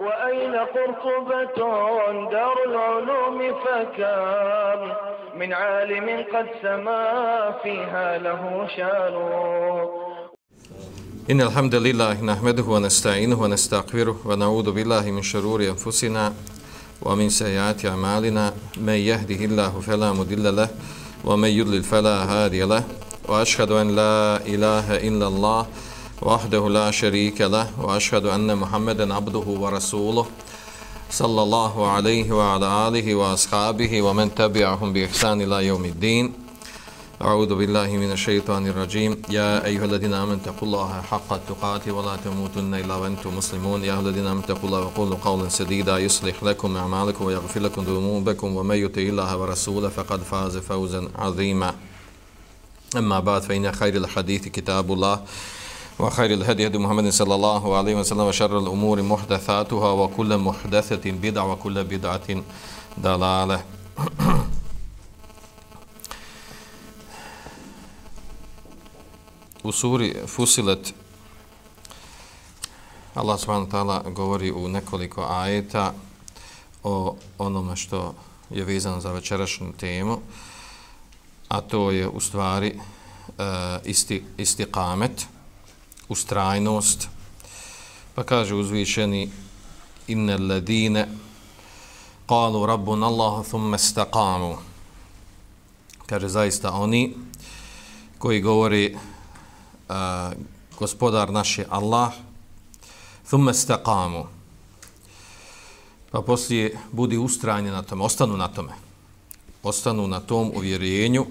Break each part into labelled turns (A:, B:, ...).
A: وأين قرطبة دار العلوم فكم من عالم قد سما فيها له شان.
B: إن الحمد لله نحمده ونستعينه ونستغفره ونعوذ بالله من شرور أنفسنا ومن سيئات أعمالنا. من يهده الله فلا مضل له ومن يضلل فلا هادي له. وأشهد أن لا إله إلا الله وحده لا شريك له وأشهد أن محمدا عبده ورسوله صلى الله عليه وعلى آله وأصحابه ومن تبعهم بإحسان إلى يوم الدين أعوذ بالله من الشيطان الرجيم يا أيها الذين آمنوا اتقوا الله حق التقاته ولا تموتن إلا وأنتم مسلمون يا أيها الذين آمنوا اتقوا الله وقولوا قولا سديدا يصلح لكم أعمالكم ويغفر لكم ذنوبكم ومن يطع الله ورسوله فقد فاز فوزا عظيما أما بعد فإن خير الحديث كتاب الله وخير الهدي هدي محمد صلى الله عليه وسلم وشر الأمور محدثاتها وكل محدثة بدعة وكل بدعة دلالة u suri Fusilet Allah subhanahu ta'ala govori u nekoliko ajeta o onome što je vezano za večerašnju temu a to je u stvari uh, isti, isti kamet ustrajnost. Pa kaže uzvišeni inne ledine kalu rabbun Allahu thumme staqamu kaže zaista oni koji govori uh, gospodar naš je Allah thumme staqamu pa poslije budi ustrajni na tome ostanu na tome. Ostanu na tom uvjerenju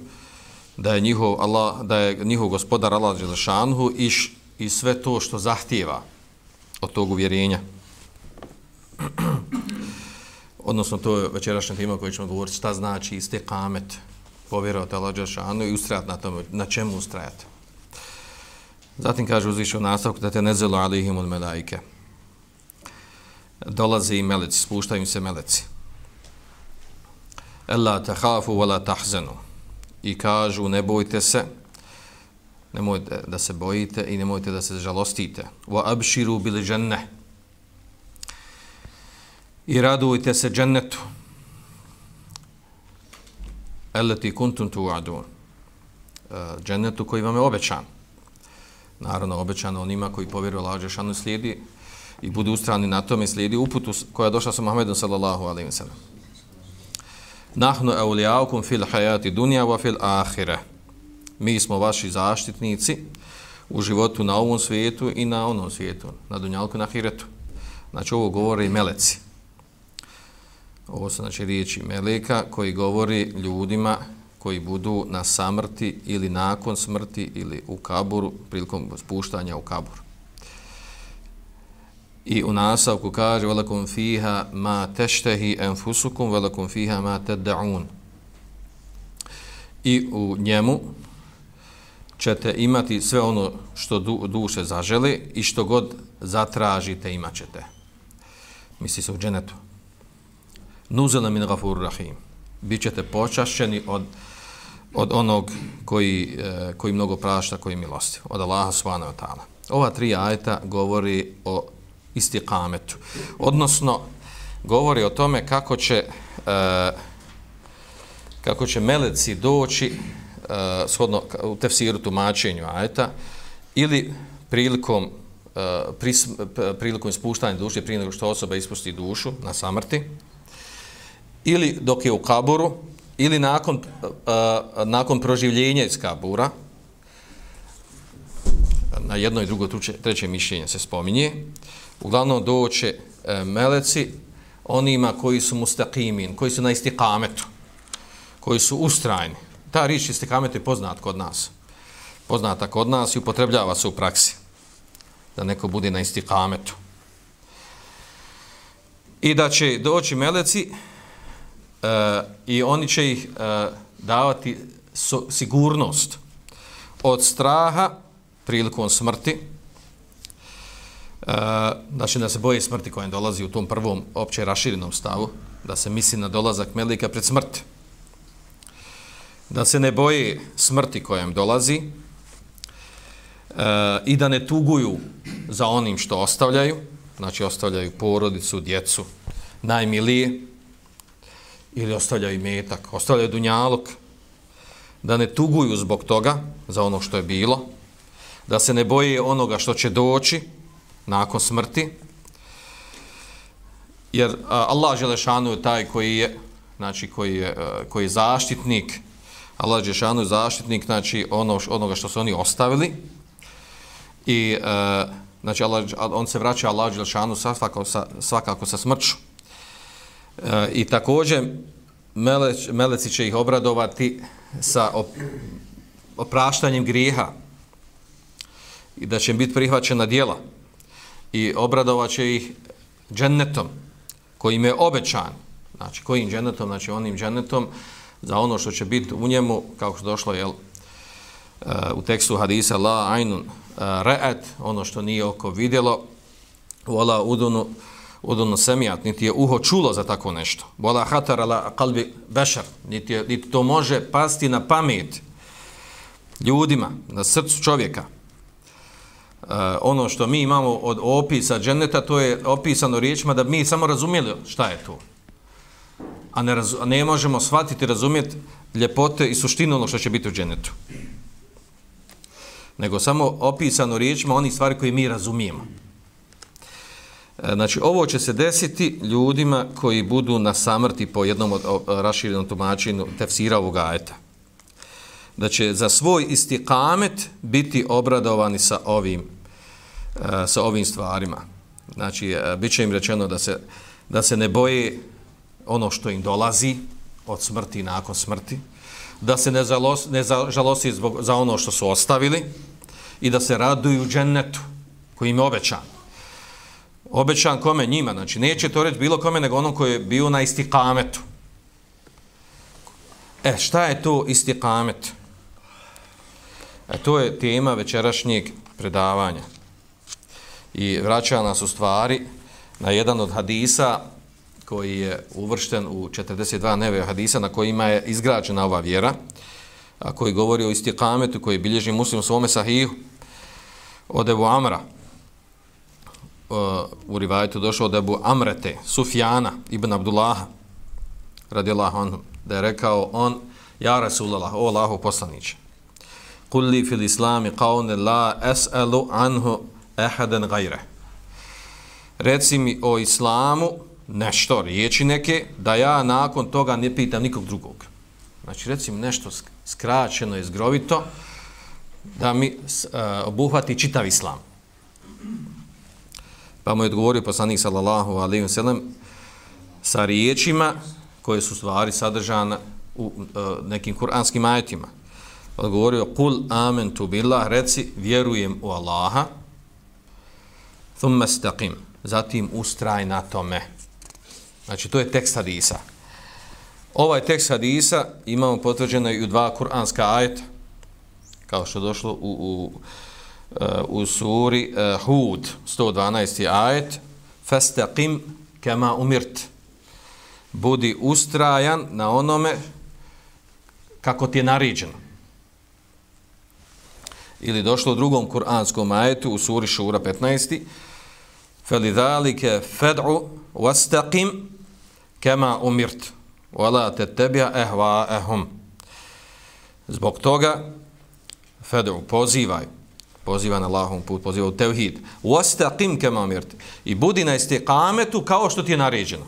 B: da je njihov Allah da je njihov gospodar Allah dželešanhu i i sve to što zahtijeva od tog uvjerenja. Odnosno, to je večerašnja tema koju ćemo govoriti, šta znači iste kamet povjerovati Allah Đeršanu i ustrajati na tome, na čemu ustrajati. Zatim kaže uzviše nastavku da te nezelo alihim od melajke. Dolaze i meleci, spuštaju im se meleci. Ella tahafu wala tahzanu. I kažu, ne bojte se, nemojte da se bojite i nemojte da se žalostite. Wa abshiru bil jannah. I radujte se džennetu. Allati kuntum tu'adun. Uh, džennetu koji vam je obećan. Naravno, obećano onima koji povjeruju Allah Žešanu slijedi i budu ustrani na tome slijedi uputu koja je došla sa Muhammedom sallallahu alaihi wa sallam. Nahnu eulijaukum fil hajati dunja wa fil ahireh mi smo vaši zaštitnici u životu na ovom svijetu i na onom svijetu, na Dunjalku i na Hiretu. Znači ovo govore meleci. Ovo su znači riječi meleka koji govori ljudima koji budu na samrti ili nakon smrti ili u kaburu prilikom spuštanja u kabur. I u nasavku kaže velakum fiha ma teštehi enfusukum velakum fiha ma tedda'un. I u njemu ćete imati sve ono što du, duše zažele i što god zatražite imat ćete. Misli se u dženetu. Nuzela min gafur rahim. Bićete počašćeni od, od onog koji, e, koji mnogo prašta, koji milosti. Od Allaha subhanahu wa ta'ala. Ova tri ajeta govori o istikametu. Odnosno, govori o tome kako će, e, kako će meleci doći Eh, shodno u tefsiru tumačenju ajeta ili prilikom uh, pris, eh, prilikom ispuštanja duše prije nego što osoba ispusti dušu na samrti ili dok je u kaburu ili nakon, uh, nakon proživljenja iz kabura. Na jedno i drugo tuče, treće mišljenje se spominje. Uglavnom doće uh, meleci onima koji su mustaqimin, koji su na istikametu, koji su ustrajni, ta riječ istikamet je poznat kod nas. Poznata kod nas i upotrebljava se u praksi. Da neko bude na istikametu. I da će doći meleci uh, i oni će ih e, davati so, sigurnost od straha prilikom smrti. Uh, znači da se boje smrti koja dolazi u tom prvom opće raširenom stavu, da se misli na dolazak melika pred smrti da se ne boje smrti kojem dolazi e, i da ne tuguju za onim što ostavljaju, znači ostavljaju porodicu, djecu, najmilije, ili ostavljaju metak, ostavljaju dunjalog, da ne tuguju zbog toga, za ono što je bilo, da se ne boje onoga što će doći nakon smrti, jer Allah Želešanu je taj koji je, znači, koji je, e, koji je zaštitnik, Allah Đešanu je zaštitnik, znači, ono, onoga što su oni ostavili, i, e, znači, Allah, on se vraća Allah Đešanu svakako sa, svakako sa smrću. E, I također, melec, meleci će ih obradovati sa op, opraštanjem grijeha i da će im biti prihvaćena dijela i obradovat će ih džennetom kojim je obećan. Znači kojim džennetom, znači onim džennetom za ono što će biti u njemu kako što došlo jel, eh, u tekstu hadisa la ainun eh, ra'at, ono što nije oko vidjelo wala udunu udunu semijat, niti je uho čulo za tako nešto. Wala hatar ala kalbi bešar, niti, je, niti to može pasti na pamet ljudima, na srcu čovjeka. Uh, ono što mi imamo od opisa dženeta, to je opisano riječima da mi samo razumijeli šta je to. A ne, raz, a ne možemo shvatiti, razumjeti ljepote i suštinu ono što će biti u dženetu. Nego samo opisano riječima onih stvari koje mi razumijemo. E, znači, ovo će se desiti ljudima koji budu na samrti po jednom od raširenom tumačinu tefsira ovog ajeta. Da će za svoj istikamet biti obradovani sa ovim, e, sa ovim stvarima. Znači, e, bit će im rečeno da se, da se ne boje ono što im dolazi od smrti nakon smrti, da se ne, zalos, ne žalosi zbog, za ono što su ostavili i da se raduju džennetu koji im je obećan. Obećan kome? Njima. Znači, neće to reći bilo kome nego onom koji je bio na istikametu. E, šta je to istikamet? E, to je tema večerašnjeg predavanja. I vraća nas u stvari na jedan od hadisa koji je uvršten u 42 neve hadisa na kojima je izgrađena ova vjera, a koji govori o istikametu, koji bilježi muslim u svome sahihu od Ebu Amra, uh, u rivajetu došao od Ebu Amrete, Sufjana, Ibn Abdullaha, radi anhu, da je rekao on, ja Rasulallah, o Allahu poslaniće, kulli fil islami qavne la es'alu anhu ehaden gajre. Reci mi o islamu nešto, riječi neke, da ja nakon toga ne pitam nikog drugog. Znači, recimo nešto skraćeno i zgrovito, da mi uh, obuhvati čitav islam. Pa mu je odgovorio poslanik sallallahu alaihi wa sallam sa riječima koje su stvari sadržane u uh, nekim kuranskim ajetima. Odgovorio, kul amen tu billah, reci, vjerujem u Allaha, thumma staqim, zatim ustraj na tome. Znači, to je tekst hadisa. Ovaj tekst hadisa imamo potvrđeno i u dva kuranska ajeta, kao što je došlo u, u, uh, u suri uh, Hud, 112. ajet, Fastaqim kema umirt. Budi ustrajan na onome kako ti je nariđeno. Ili došlo u drugom kuranskom ajetu u suri Šura 15. Felidhalike fed'u wastaqim kema umirt wala tattabi' ahwa'ahum zbog toga fedu pozivaj. Poziva na Allahov put poziva u tevhid. Wastaqim kema umirt. I budi na istiqametu kao što ti je naređeno.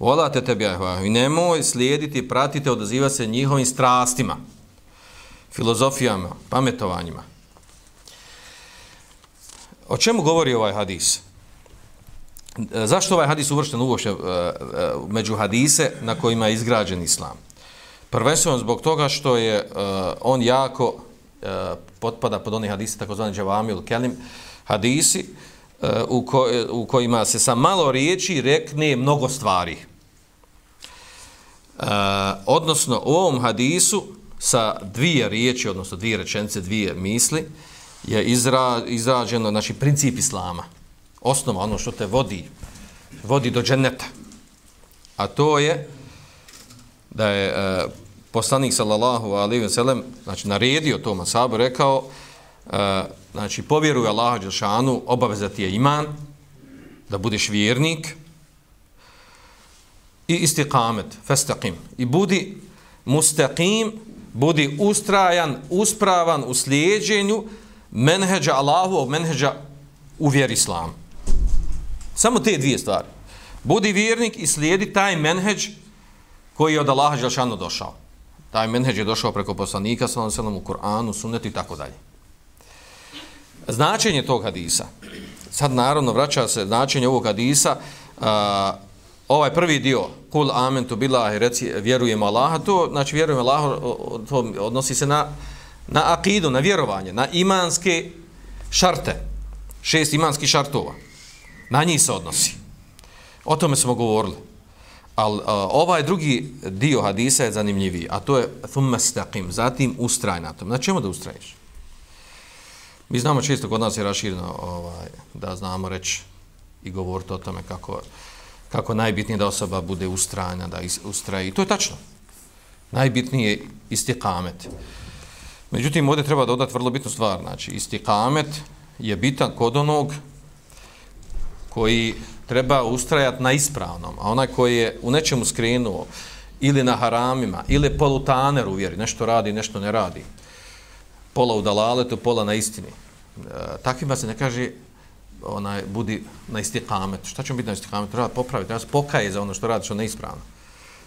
B: Wala tattabi' ahwa'ahum i nemoj slijediti pratite odaziva se njihovim strastima filozofijama pametovanjima. O čemu govori ovaj hadis? E, zašto ovaj hadis uvršten uvošće e, e, među hadise na kojima je izgrađen islam? Prvenstveno zbog toga što je on jako potpada pod oni hadisi takozvani džavamil kelim hadisi u, ko, u kojima se sa malo riječi rekne mnogo stvari. Odnosno u ovom hadisu sa dvije riječi, odnosno dvije rečenice, dvije misli je izra, izrađeno znači, princip islama. Osnova, ono što te vodi, vodi do dženeta. A to je da je e, poslanik sallallahu alaihi ve sellem znači naredio to masabu rekao e, znači, povjeruj Allaha Đelšanu, obavezati je iman, da budeš vjernik, i istiqamet, festaqim. I budi mustaqim, budi ustrajan, uspravan u slijedženju menheđa Allahu, menheđa u vjeri Islam. Samo te dvije stvari. Budi vjernik i slijedi taj menheđ koji je od Allaha Đelšanu došao. Taj menheđ je došao preko poslanika, sallam sallam u Kur'anu, sunnetu i tako dalje. Značenje tog hadisa. Sad naravno vraća se značenje ovog hadisa. A, ovaj prvi dio, kul amentu billahi, reci vjerujemo Allaha, to znači vjerujemo Allaha, to odnosi se na, na akidu, na vjerovanje, na imanske šarte. Šest imanskih šartova. Na njih se odnosi. O tome smo govorili. Ali ovaj drugi dio hadisa je zanimljiviji, a to je thumme staqim, zatim ustraj na tom. Na čemu da ustraješ? Mi znamo često kod nas je raširno ovaj, da znamo reći i govoriti o tome kako, kako najbitnije da osoba bude ustrajna, da ustraje. I to je tačno. Najbitnije je istikamet. Međutim, ovdje treba dodati vrlo bitnu stvar. Znači, istikamet je bitan kod onog koji treba ustrajati na ispravnom, a onaj koji je u nečemu skrenuo ili na haramima, ili polutaner uvjeri, nešto radi, nešto ne radi, pola u dalaletu, pola na istini. E, takvima se ne kaže onaj, budi na istikamet. Šta će biti na istikamet? Treba popraviti, treba se pokaje za ono što radi, što neispravno.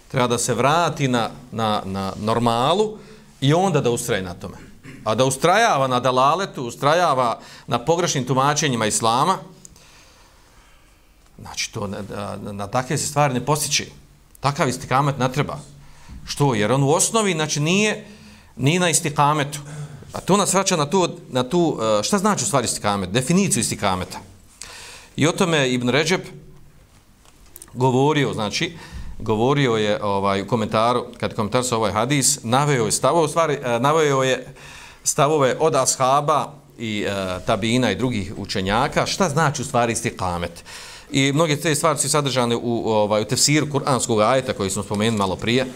B: Treba da se vrati na, na, na normalu i onda da ustraje na tome. A da ustrajava na dalaletu, ustrajava na pogrešnim tumačenjima islama, Znači, to, na, na, na takve se stvari ne postiče. Takav istikamet ne treba. Što? Jer on u osnovi, znači, nije, nije na istikametu. A to nas vraća na tu, na tu e, šta znači u stvari istikamet? Definiciju istikameta. I o tome Ibn Ređeb govorio, znači, govorio je ovaj, u komentaru, kad komentar sa ovaj hadis, naveo je stavove, u stvari, e, naveo je stavove od ashaba i e, tabina i drugih učenjaka, šta znači u stvari istikamet? I mnoge te stvari su sadržane u, ovaj, u tefsiru kuranskog ajeta koji smo spomenuli malo prije.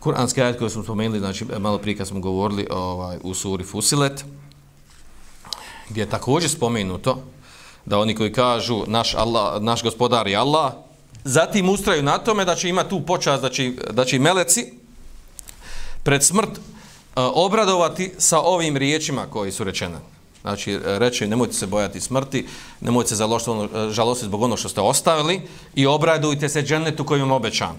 B: Kuranski ajet koji smo spomenuli, znači malo prije kad smo govorili ovaj, u suri Fusilet, gdje je također spomenuto da oni koji kažu naš, Allah, naš gospodar je Allah, zatim ustraju na tome da će imati tu počast, da će, da će meleci pred smrt uh, obradovati sa ovim riječima koji su rečene. Znači, reče nemojte se bojati smrti, nemojte se žalostiti ono, žalosti zbog ono što ste ostavili i obradujte se džennetu kojim vam obećan.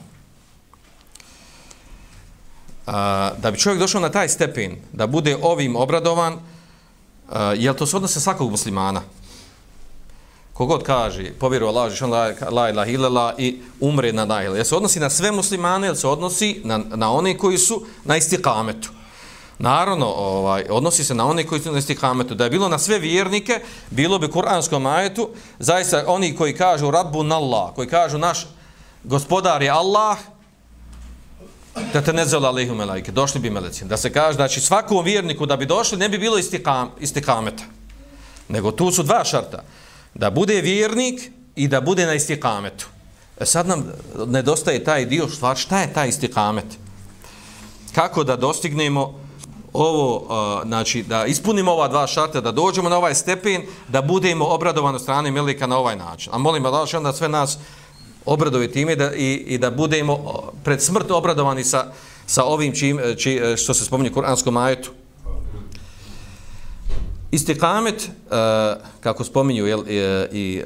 B: A, da bi čovjek došao na taj stepen, da bude ovim obradovan, a, je to se odnose svakog muslimana? Kogod kaže, povjeru Allah, žišan la, la ilah ilala i umre na la. Je se odnosi na sve muslimane ili se odnosi na, na one koji su na istikametu? Naravno, ovaj, odnosi se na one koji su na istikametu. Da je bilo na sve vjernike, bilo bi kuranskom ajetu, zaista oni koji kažu Rabbu Allah, koji kažu naš gospodar je Allah, da te ne zela alihum elajke, došli bi meleci. Da se kaže, znači svakom vjerniku da bi došli, ne bi bilo istikam, istikameta. Nego tu su dva šarta. Da bude vjernik i da bude na istikametu. E sad nam nedostaje taj dio, stvar, šta je taj istikamet? Kako da dostignemo ovo, znači, da ispunimo ova dva šarta, da dođemo na ovaj stepen, da budemo obradovani strane Melika na ovaj način. A molim da onda sve nas obradovi time da, i, i da budemo pred smrt obradovani sa, sa ovim čim, e, či, e, što se spominje u Kur'anskom ajetu. Istikamet, uh, e, kako spominju jel, i, i,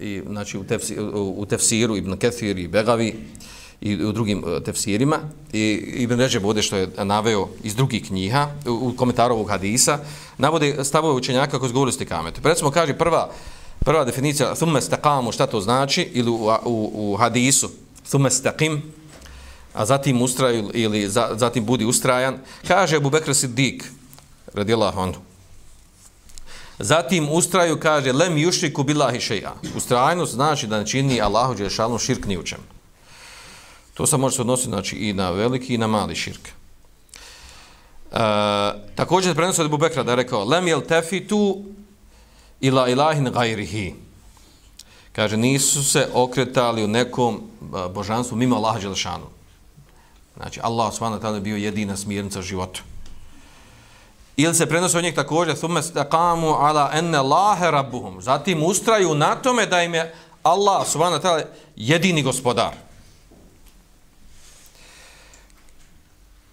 B: i, znači, u, tefsi, u, u tefsiru Ibn Kethir i Begavi, i u drugim e, tefsirima. I Ibn Ređeb ovdje što je naveo iz drugih knjiga, u komentaru ovog hadisa, navode stavove učenjaka koji izgovorili stikamet. Pa recimo kaže prva, prva definicija thumme stakamu, šta to znači, ili u, u, u hadisu thumme stakim, a zatim ustraju ili za, zatim budi ustrajan, kaže Abu Bekr Siddiq, radijallahu anhu, Zatim ustraju kaže lem yushriku billahi šeja. Ustrajnost znači da ne čini Allahu Đelešanu širk ni u čemu. To se može se odnositi znači, i na veliki i na mali širk. E, također se prenosi od Bubekra da je rekao Lem jel tefitu ila ilahin gajrihi. Kaže, nisu se okretali u nekom božanstvu mimo Allaha Đelešanu. Znači, Allah s.w.t. je bio jedina smjernica života. Ili se prenosi od njih također, thumme staqamu ala enne lahe rabbuhum. Zatim ustraju na tome da im je Allah, subhanahu wa ta'ala, jedini gospodar.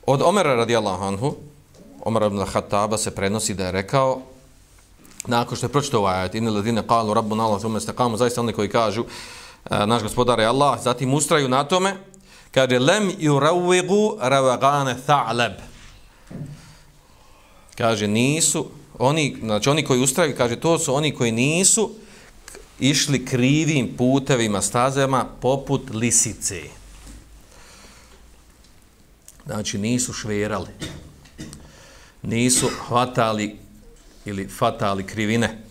B: Od Omera radijallahu anhu, Omer ibn Khattaba se prenosi da je rekao, nakon što je pročitao ovaj ajat, inne ladine qalu rabbuna Allah, thumme stakamu, zaista oni koji kažu, e, naš gospodar je Allah, zatim ustraju na tome, kaže, lem yurawwigu ravagane tha'leb. Kaže, nisu, oni, znači oni koji ustraju, kaže, to su oni koji nisu išli krivim putevima, stazama, poput lisice. Znači, nisu šverali. Nisu hvatali ili fatali krivine.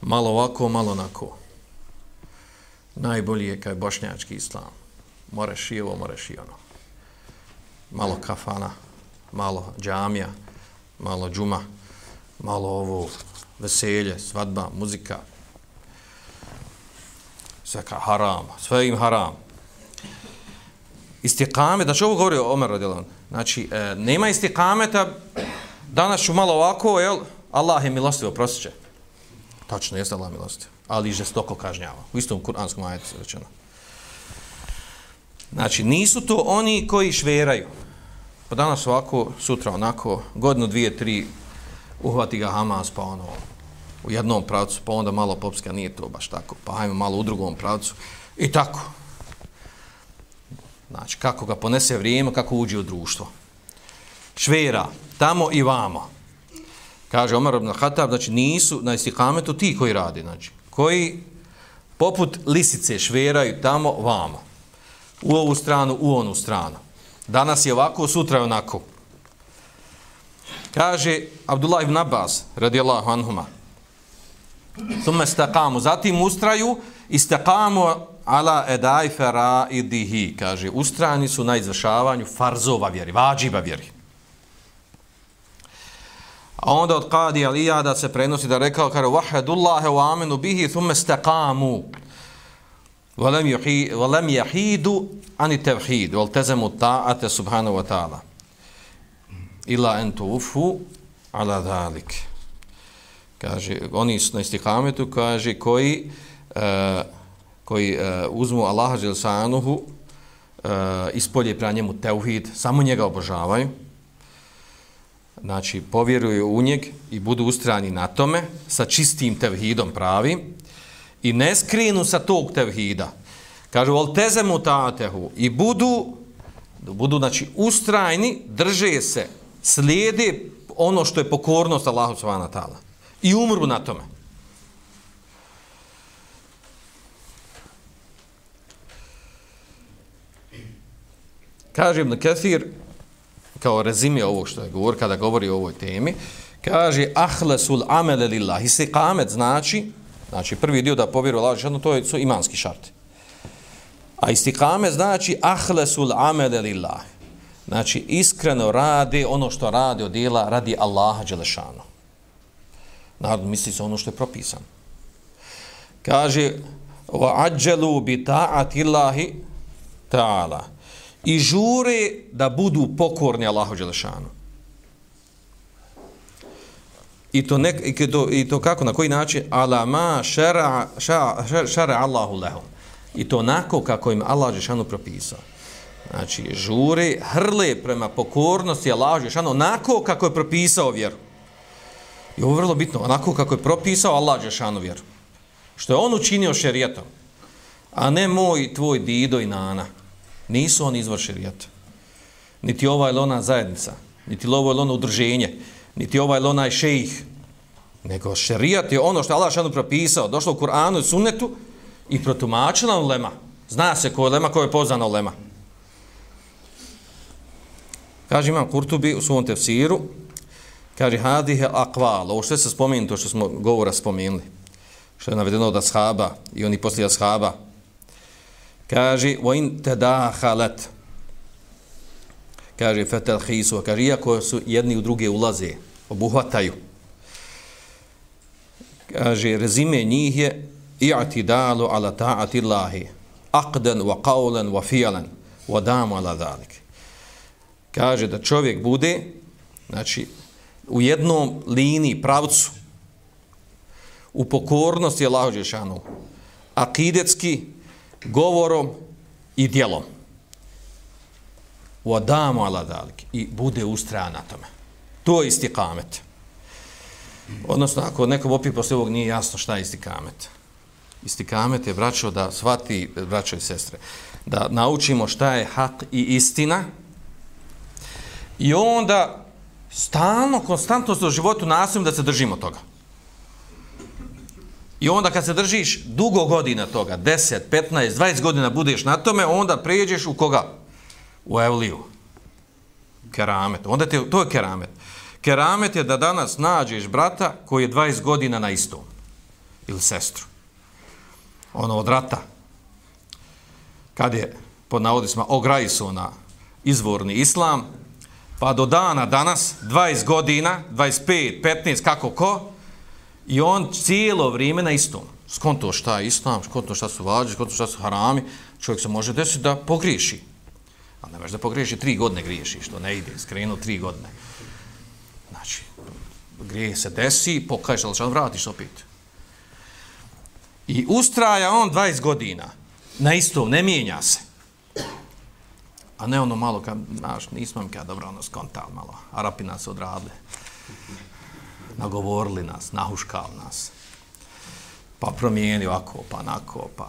B: Malo ovako, malo onako. Najbolji je kaj bošnjački islam. Moreš i ovo, moreš i ono. Malo kafana, malo džamija, malo džuma, malo ovo veselje, svadba, muzika. Sve haram, sve im haram. Istikame, da znači ovo govori Omer radijalan. Znači, e, nema istikameta, danas ću malo ovako, jel, Allah je milostiv, oprostit će. Tačno, jeste Allah milostiv. ali i žestoko kažnjava. U istom kuranskom ajetu se rečeno. Znači, nisu to oni koji šveraju. Pa danas ovako, sutra onako, godinu, dvije, tri, uhvati ga Hamas, pa ono, u jednom pravcu, pa onda malo popska, nije to baš tako, pa hajmo malo u drugom pravcu, i tako. Znači, kako ga ponese vrijeme, kako uđe u društvo. Švera, tamo i vamo. Kaže Omar ibn Khattab, znači nisu na istikametu ti koji radi, znači, koji poput lisice šveraju tamo, vamo. U ovu stranu, u onu stranu. Danas je ovako, sutra je onako. Kaže Abdullah ibn Abbas, radijallahu anhuma, thumme stakamu, zatim ustraju, istakamu ala edaj fera idihi, kaže, ustrani su na izvršavanju farzova vjeri, vađiba vjeri. A onda od Qadi Alijada se prenosi da rekao, kaže, vahedullahe u amenu bihi thume stekamu, volem jahidu ani tevhidu, vol tezemu ta'ate subhanahu wa ta'ala. Ila entu ufu ala dhalik. Kaže, oni su na istikametu, kaže, koji... Uh, koji e, uzmu Allaha Želsanuhu, e, ispolje pra njemu teuhid, samo njega obožavaju, znači, povjeruju u njeg i budu ustrani na tome, sa čistim tevhidom pravim, i ne skrinu sa tog tevhida. Kažu, vol tezemu tatehu i budu, budu, znači, ustrajni, drže se, slijede ono što je pokornost Allahu subhanahu wa ta'ala. I umru na tome. Kaže Ibn Kathir, kao rezime ovo što je govor, kada govori o ovoj temi, kaže, ahlesul amele lillahi, Istiqamet znači, Znači, prvi dio da povjeruje Allah Žešanu, to je, su imanski šarti. A istikame znači ahlesul amele lillah. Znači, iskreno radi ono što radi od dijela radi Allaha Đelešanu. Narod misli se ono što je propisano. Kaže, wa ađelu bi ta'at illahi ta'ala. I žure da budu pokorni Allahu Đelešanu. I to, nek, i, to, I to kako, na koji način? Ala ma šara, šara, šara Allahu lehum. I to onako kako im Allah Đelešanu propisao. Znači, žure, hrle prema pokornosti Allah Đelešanu onako kako je propisao vjeru. I ovo je vrlo bitno, onako kako je propisao Allah Đelešanu vjeru. Što je on učinio šerijetom, a ne moj, tvoj dido i nana. Nisu oni izvor šerijeta. Niti ova ili ona zajednica, niti ovo ili ono udruženje, niti ova ili onaj šejih, nego šerijat je ono što Allah šanu propisao, došlo u Kur'anu i sunnetu i protumačila u lema. Zna se ko je lema, ko je poznano lema. Kaže imam Kurtubi u svom tefsiru, kaže hadihe akval, ovo što se spomenu, to što smo govora spomenuli, što je navedeno od ashaba i oni poslije ashaba, kaže, vo in te kaže fetel kaže, iako su jedni u druge ulaze, obuhvataju. Kaže, rezime njih je i'tidalu ala ta'ati Allahi aqdan wa qawlan wa fi'lan wa damu ala dhalik. Kaže da čovjek bude znači u jednom liniji, pravcu, u pokornosti Allahu džeshanu akidetski, govorom i djelom. U Adamu ala dalik. I bude ustraja na tome. To je istikamet. Odnosno, ako nekom opet posle ovog nije jasno šta je istikamet. Istikamet je, braćo, da shvati, braćo i sestre, da naučimo šta je hak i istina i onda stalno, konstantno u životu nastavimo da se držimo toga. I onda kad se držiš dugo godina toga, 10, 15, 20 godina budeš na tome, onda pređeš u koga? U Evliju. Keramet. Onda te, to je keramet. Keramet je da danas nađeš brata koji je 20 godina na istom. Ili sestru. Ono od rata. Kad je, pod navodicima, ograjso na izvorni islam, pa do dana danas, 20 godina, 25, 15, kako ko, I on cijelo vrijeme na istom. Skonto šta je islam, skonto šta su vađe, skonto šta su harami, čovjek se može desiti da pogriješi. A ne da pogriješi, tri godine griješi, što ne ide, skrenu tri godine. Znači, grije se desi, pokaješ, ali što vratiš opet. I ustraja on 20 godina na istom, ne mijenja se. A ne ono malo, kad, znaš, nismo mi kada dobro ono skontali malo, Arapi nas odradili nagovorili nas, nahuškali nas. Pa promijeni ovako, pa nako, pa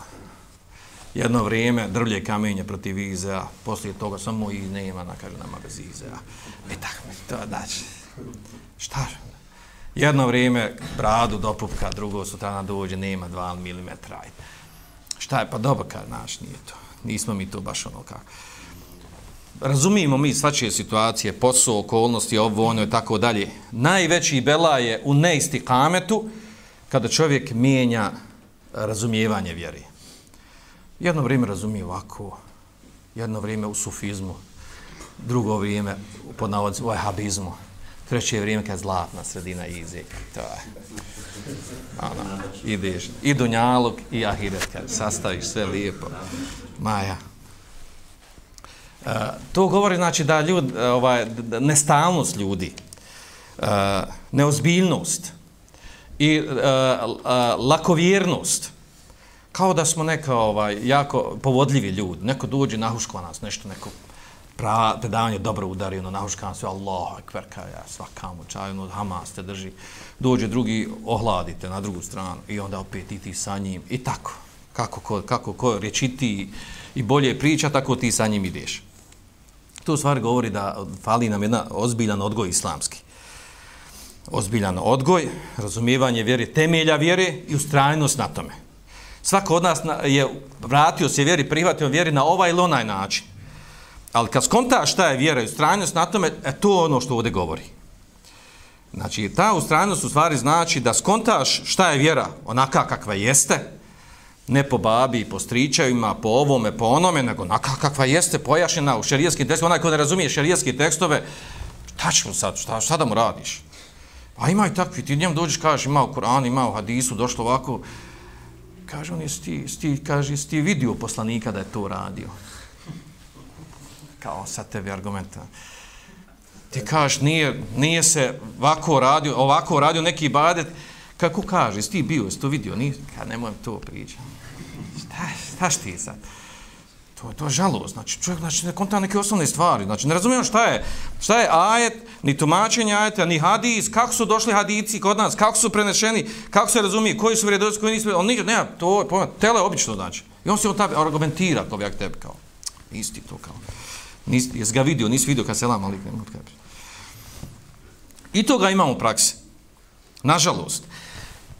B: jedno vrijeme drvlje kamenje protiv Izea, poslije toga samo i nema, na kaže nama bez Izea. E tako mi to, znači, šta? Jedno vrijeme bradu dopupka, drugo sutrana dođe, nema 2 mm. Šta je, pa dobro, kad naš nije to. Nismo mi to baš ono kako razumijemo mi svačije situacije, posao, okolnosti, ovo, ono i tako dalje. Najveći bela je u neistikametu kada čovjek mijenja razumijevanje vjeri. Jedno vrijeme razumije ovako, jedno vrijeme u sufizmu, drugo vrijeme pod navodcu u ehabizmu, treće vrijeme kad zlatna sredina izi. To je. Ono, ideš, i dunjaluk, i ahiret, kad sastaviš sve lijepo. Maja, Eh, to govori znači da ljud, eh, ovaj, nestalnost ljudi, uh, neozbiljnost i uh, uh, lakovjernost, kao da smo neka ovaj, jako povodljivi ljudi, neko dođe nahuškva nas, nešto neko prava, predavanje dobro udari, ono nahuška nas, Allah, kverka, ja svaka mu čaj, ono Hamas te drži, dođe drugi, ohladite na drugu stranu i onda opet i ti sa njim i tako, kako ko, kako ko rečiti i bolje priča, tako ti sa njim ideš. To stvar govori da fali nam jedna ozbiljan odgoj islamski. Ozbiljan odgoj, razumijevanje vjere, temelja vjere i ustrajnost na tome. Svako od nas je vratio se vjeri, prihvatio vjeri na ovaj ili onaj način. Ali kad skonta šta je vjera i ustrajnost na tome, e, to je ono što ovdje govori. Znači, ta ustrajnost u stvari znači da skontaš šta je vjera onaka kakva jeste, ne po babi po stričajima, po ovome, po onome, nego na kakva jeste pojašnjena u šerijskim tekstovima. Onaj ko ne razumije šerijske tekstove, šta ćemo sad, šta, šta da mu radiš? Pa ima i takvi, ti njemu dođeš, kažeš, ima u Koranu, ima u Hadisu, došlo ovako, kaže on, jesi ti, ti, kaže, jesi ti vidio poslanika da je to radio? Kao sad tebi argumenta. Ti kažeš, nije, nije se ovako radio, ovako radio neki badet, kako kaže, jesi ti bio, jesi to vidio? ni, kad ne mojem to pričati šta, šta šti sad? To, to je žalost. Znači, čovjek znači, ne konta neke osnovne stvari. Znači, ne razumijem šta je. Šta je ajet, ni tumačenje ajeta, ni hadis, kako su došli hadici kod nas, kako su prenešeni, kako se razumije, koji su vrijedosti, koji nisu On nikad, nema, to je tele obično znači. I on se on tabi argumentira, to jak tebi kao. Isti to kao. Nis, jes ga vidio, nisi vidio kad se lama, ali ne I to ga imamo u praksi. Nažalost.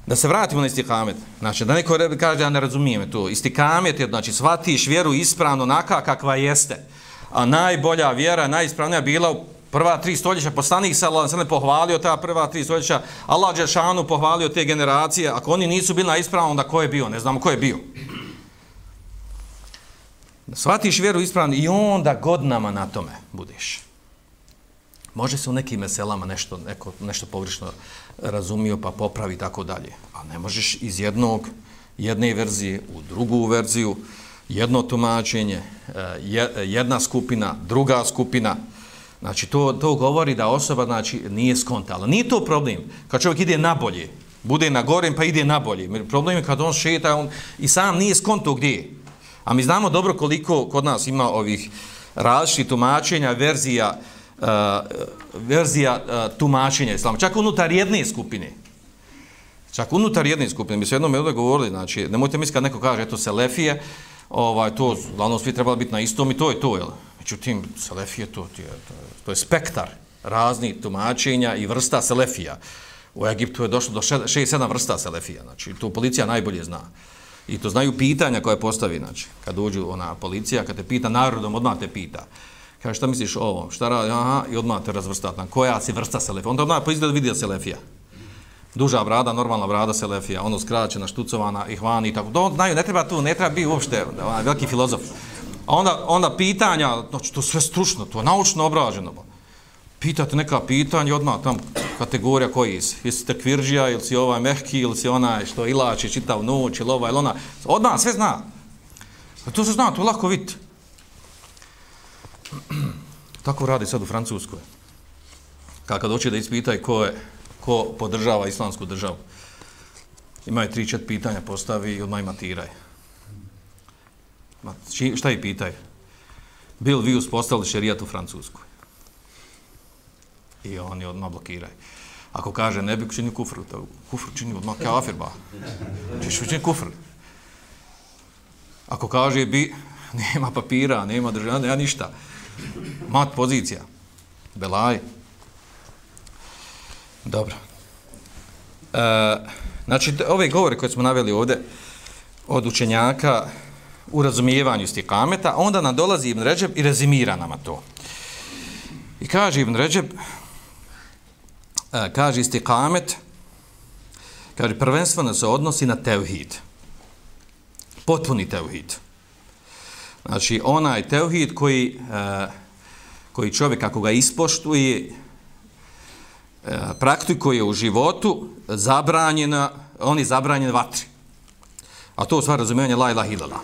B: Da se vratimo na istikamet. Znači, da neko kaže, ja ne razumijem to. Istikamet je, znači, shvatiš vjeru ispravno onaka kakva jeste. A najbolja vjera, najispravnija bila u prva tri stoljeća. Poslanik se Allah ne pohvalio ta prva tri stoljeća. Allah Đešanu pohvalio te generacije. Ako oni nisu bili na ispravno, onda ko je bio? Ne znamo ko je bio. Svatiš vjeru ispravno i onda godinama na tome budeš. Može se u nekim meselama nešto, neko, nešto površno razumio pa popravi tako dalje. A ne možeš iz jednog, jedne verzije u drugu verziju, jedno tumačenje, eh, jedna skupina, druga skupina, Znači, to, to govori da osoba znači, nije skontala. Nije to problem. Kad čovjek ide na bolje, bude na gorem pa ide na bolje. Problem je kad on šeta on, i sam nije skonto gdje je. A mi znamo dobro koliko kod nas ima ovih različitih tumačenja, verzija, uh, Eh, verzija uh, tumačenja islama. Čak unutar jedne skupine. Čak unutar jedne skupine. Mi se jednom ovdje govorili, znači, nemojte misliti kad neko kaže, eto, selefije, ovaj, to, glavno, svi trebali biti na istom i to je to, jel? Međutim, selefije, to, to, je, to je spektar raznih tumačenja i vrsta selefija. U Egiptu je došlo do 6-7 vrsta selefija, znači, to policija najbolje zna. I to znaju pitanja koje postavi, znači, kad uđu ona policija, kad te pita narodom, odmah te pita. Kaže, šta misliš o ovom? Šta radi? Aha, i odmah te razvrstati. Na koja si vrsta selefija? Onda odmah po izgledu vidi selefija. Duža brada, normalna brada selefija, ono skraćena, štucovana, ihvani i tako. Da znaju, ne treba tu, ne treba biti uopšte onaj ovaj, veliki filozof. A onda, onda pitanja, znači, to sve stručno, to je naučno obraženo. Pitate neka pitanja, odmah tam kategorija koji si. Jesi tekvirđija, ili si ovaj mehki, ili si onaj što ilači, čitav noć, ili ovaj, ili ona. Odmah, sve zna. A to se zna, to lako vidite. Tako radi sad u Francuskoj. Kad hoće da ispitaj ko je, ko podržava islamsku državu. Imaju tri, čet pitanja, postavi i odmah ima tiraj. Ma, či, šta je pitaj? Bil vi uspostavili šerijat u Francuskoj? I oni odmah blokiraju. Ako kaže ne bi činio kufr, to kufr čini odmah kafir, ba. Češ učiniti kufr. Ako kaže bi, nema papira, nema državna, nema ništa. Mat pozicija. Belaj. Dobro. E, znači, ove govore koje smo naveli ovdje od učenjaka u razumijevanju stikameta, onda nam dolazi Ibn Ređeb i rezimira nama to. I kaže Ibn Ređeb, e, kaže istikamet, kaže prvenstveno se odnosi na tevhid. Potpuni tevhid. Znači, onaj teuhid koji, e, koji čovjek, ako ga ispoštuje, e, praktikuje u životu, zabranjena, on je zabranjen vatri. A to u stvari razumijevanje la ilah ilala.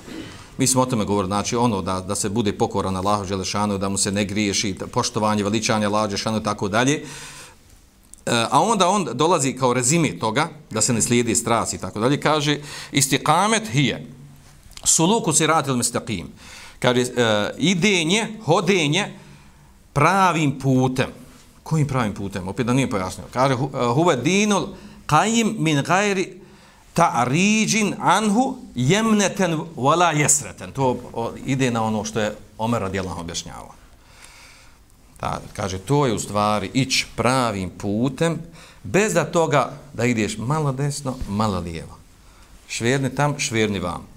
B: Mi smo o tome govorili, znači ono da, da se bude pokoran na Allahu Želešanu, da mu se ne griješi, poštovanje, veličanje Allahu Želešanu i tako dalje. Eh, a onda on dolazi kao rezime toga, da se ne slijedi strasi i tako dalje, kaže istikamet hije, suluku siratil mustaqim. Kaže, uh, idenje, hodenje pravim putem. Kojim pravim putem? Opet da nije pojasnio. Kaže, e, huve dinul qajim min gajri ta'riđin anhu jemneten wala jesreten. To ide na ono što je Omer radijallahu objašnjava. Ta, kaže, to je u stvari ići pravim putem, bez da toga da ideš malo desno, malo lijevo. Šverni tam, šverni vam.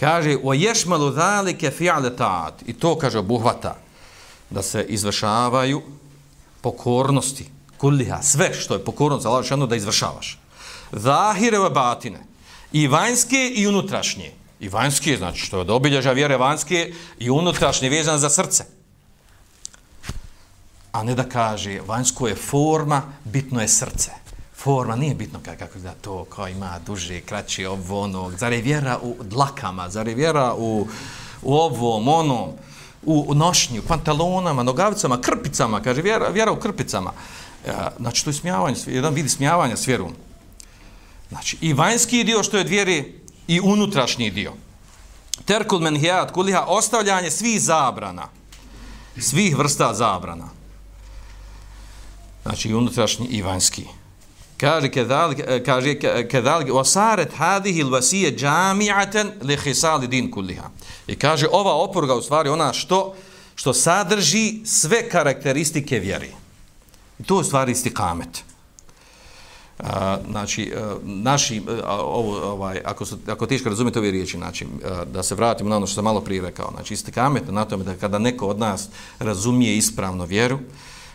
B: Kaže, o ješmalu zalike fi'ale ta'at. I to, kaže, obuhvata da se izvršavaju pokornosti, kulliha, sve što je pokornost, Allah da izvršavaš zahire ve batine. I vanjske i unutrašnje. I vanjske, znači što je od obilježa vjere vanjske i unutrašnje vezane za srce. A ne da kaže, vanjsko je forma, bitno je srce. Forma nije bitno kako da to kao ima duže, kraće, ovo, ono. Zar je vjera u dlakama, zar je vjera u, u ovom, onom, u, u nošnju, pantalonama, nogavicama, krpicama, kaže vjera, vjera u krpicama. E, znači, to je smijavanje, jedan vidi smijavanja s vjerom. Znači, i vanjski dio što je dvjeri i unutrašnji dio. Terkul menhijat kuliha, ostavljanje svih zabrana. Svih vrsta zabrana. Znači, i unutrašnji i vanjski. Kaže, kedalik, eh, kaže, eh, kedalik, osaret hadhihi alwasiya jami'atan li khisal din kulliha. I kaže, ova oporga u stvari ona što, što sadrži sve karakteristike vjere. I to je u stvari istikamet a, eh, znači a, naši a, ovo ovaj ako su ako teško razumete ove riječi znači a, da se vratimo na ono što sam malo prije rekao znači istikamet na tome da kada neko od nas razumije ispravno vjeru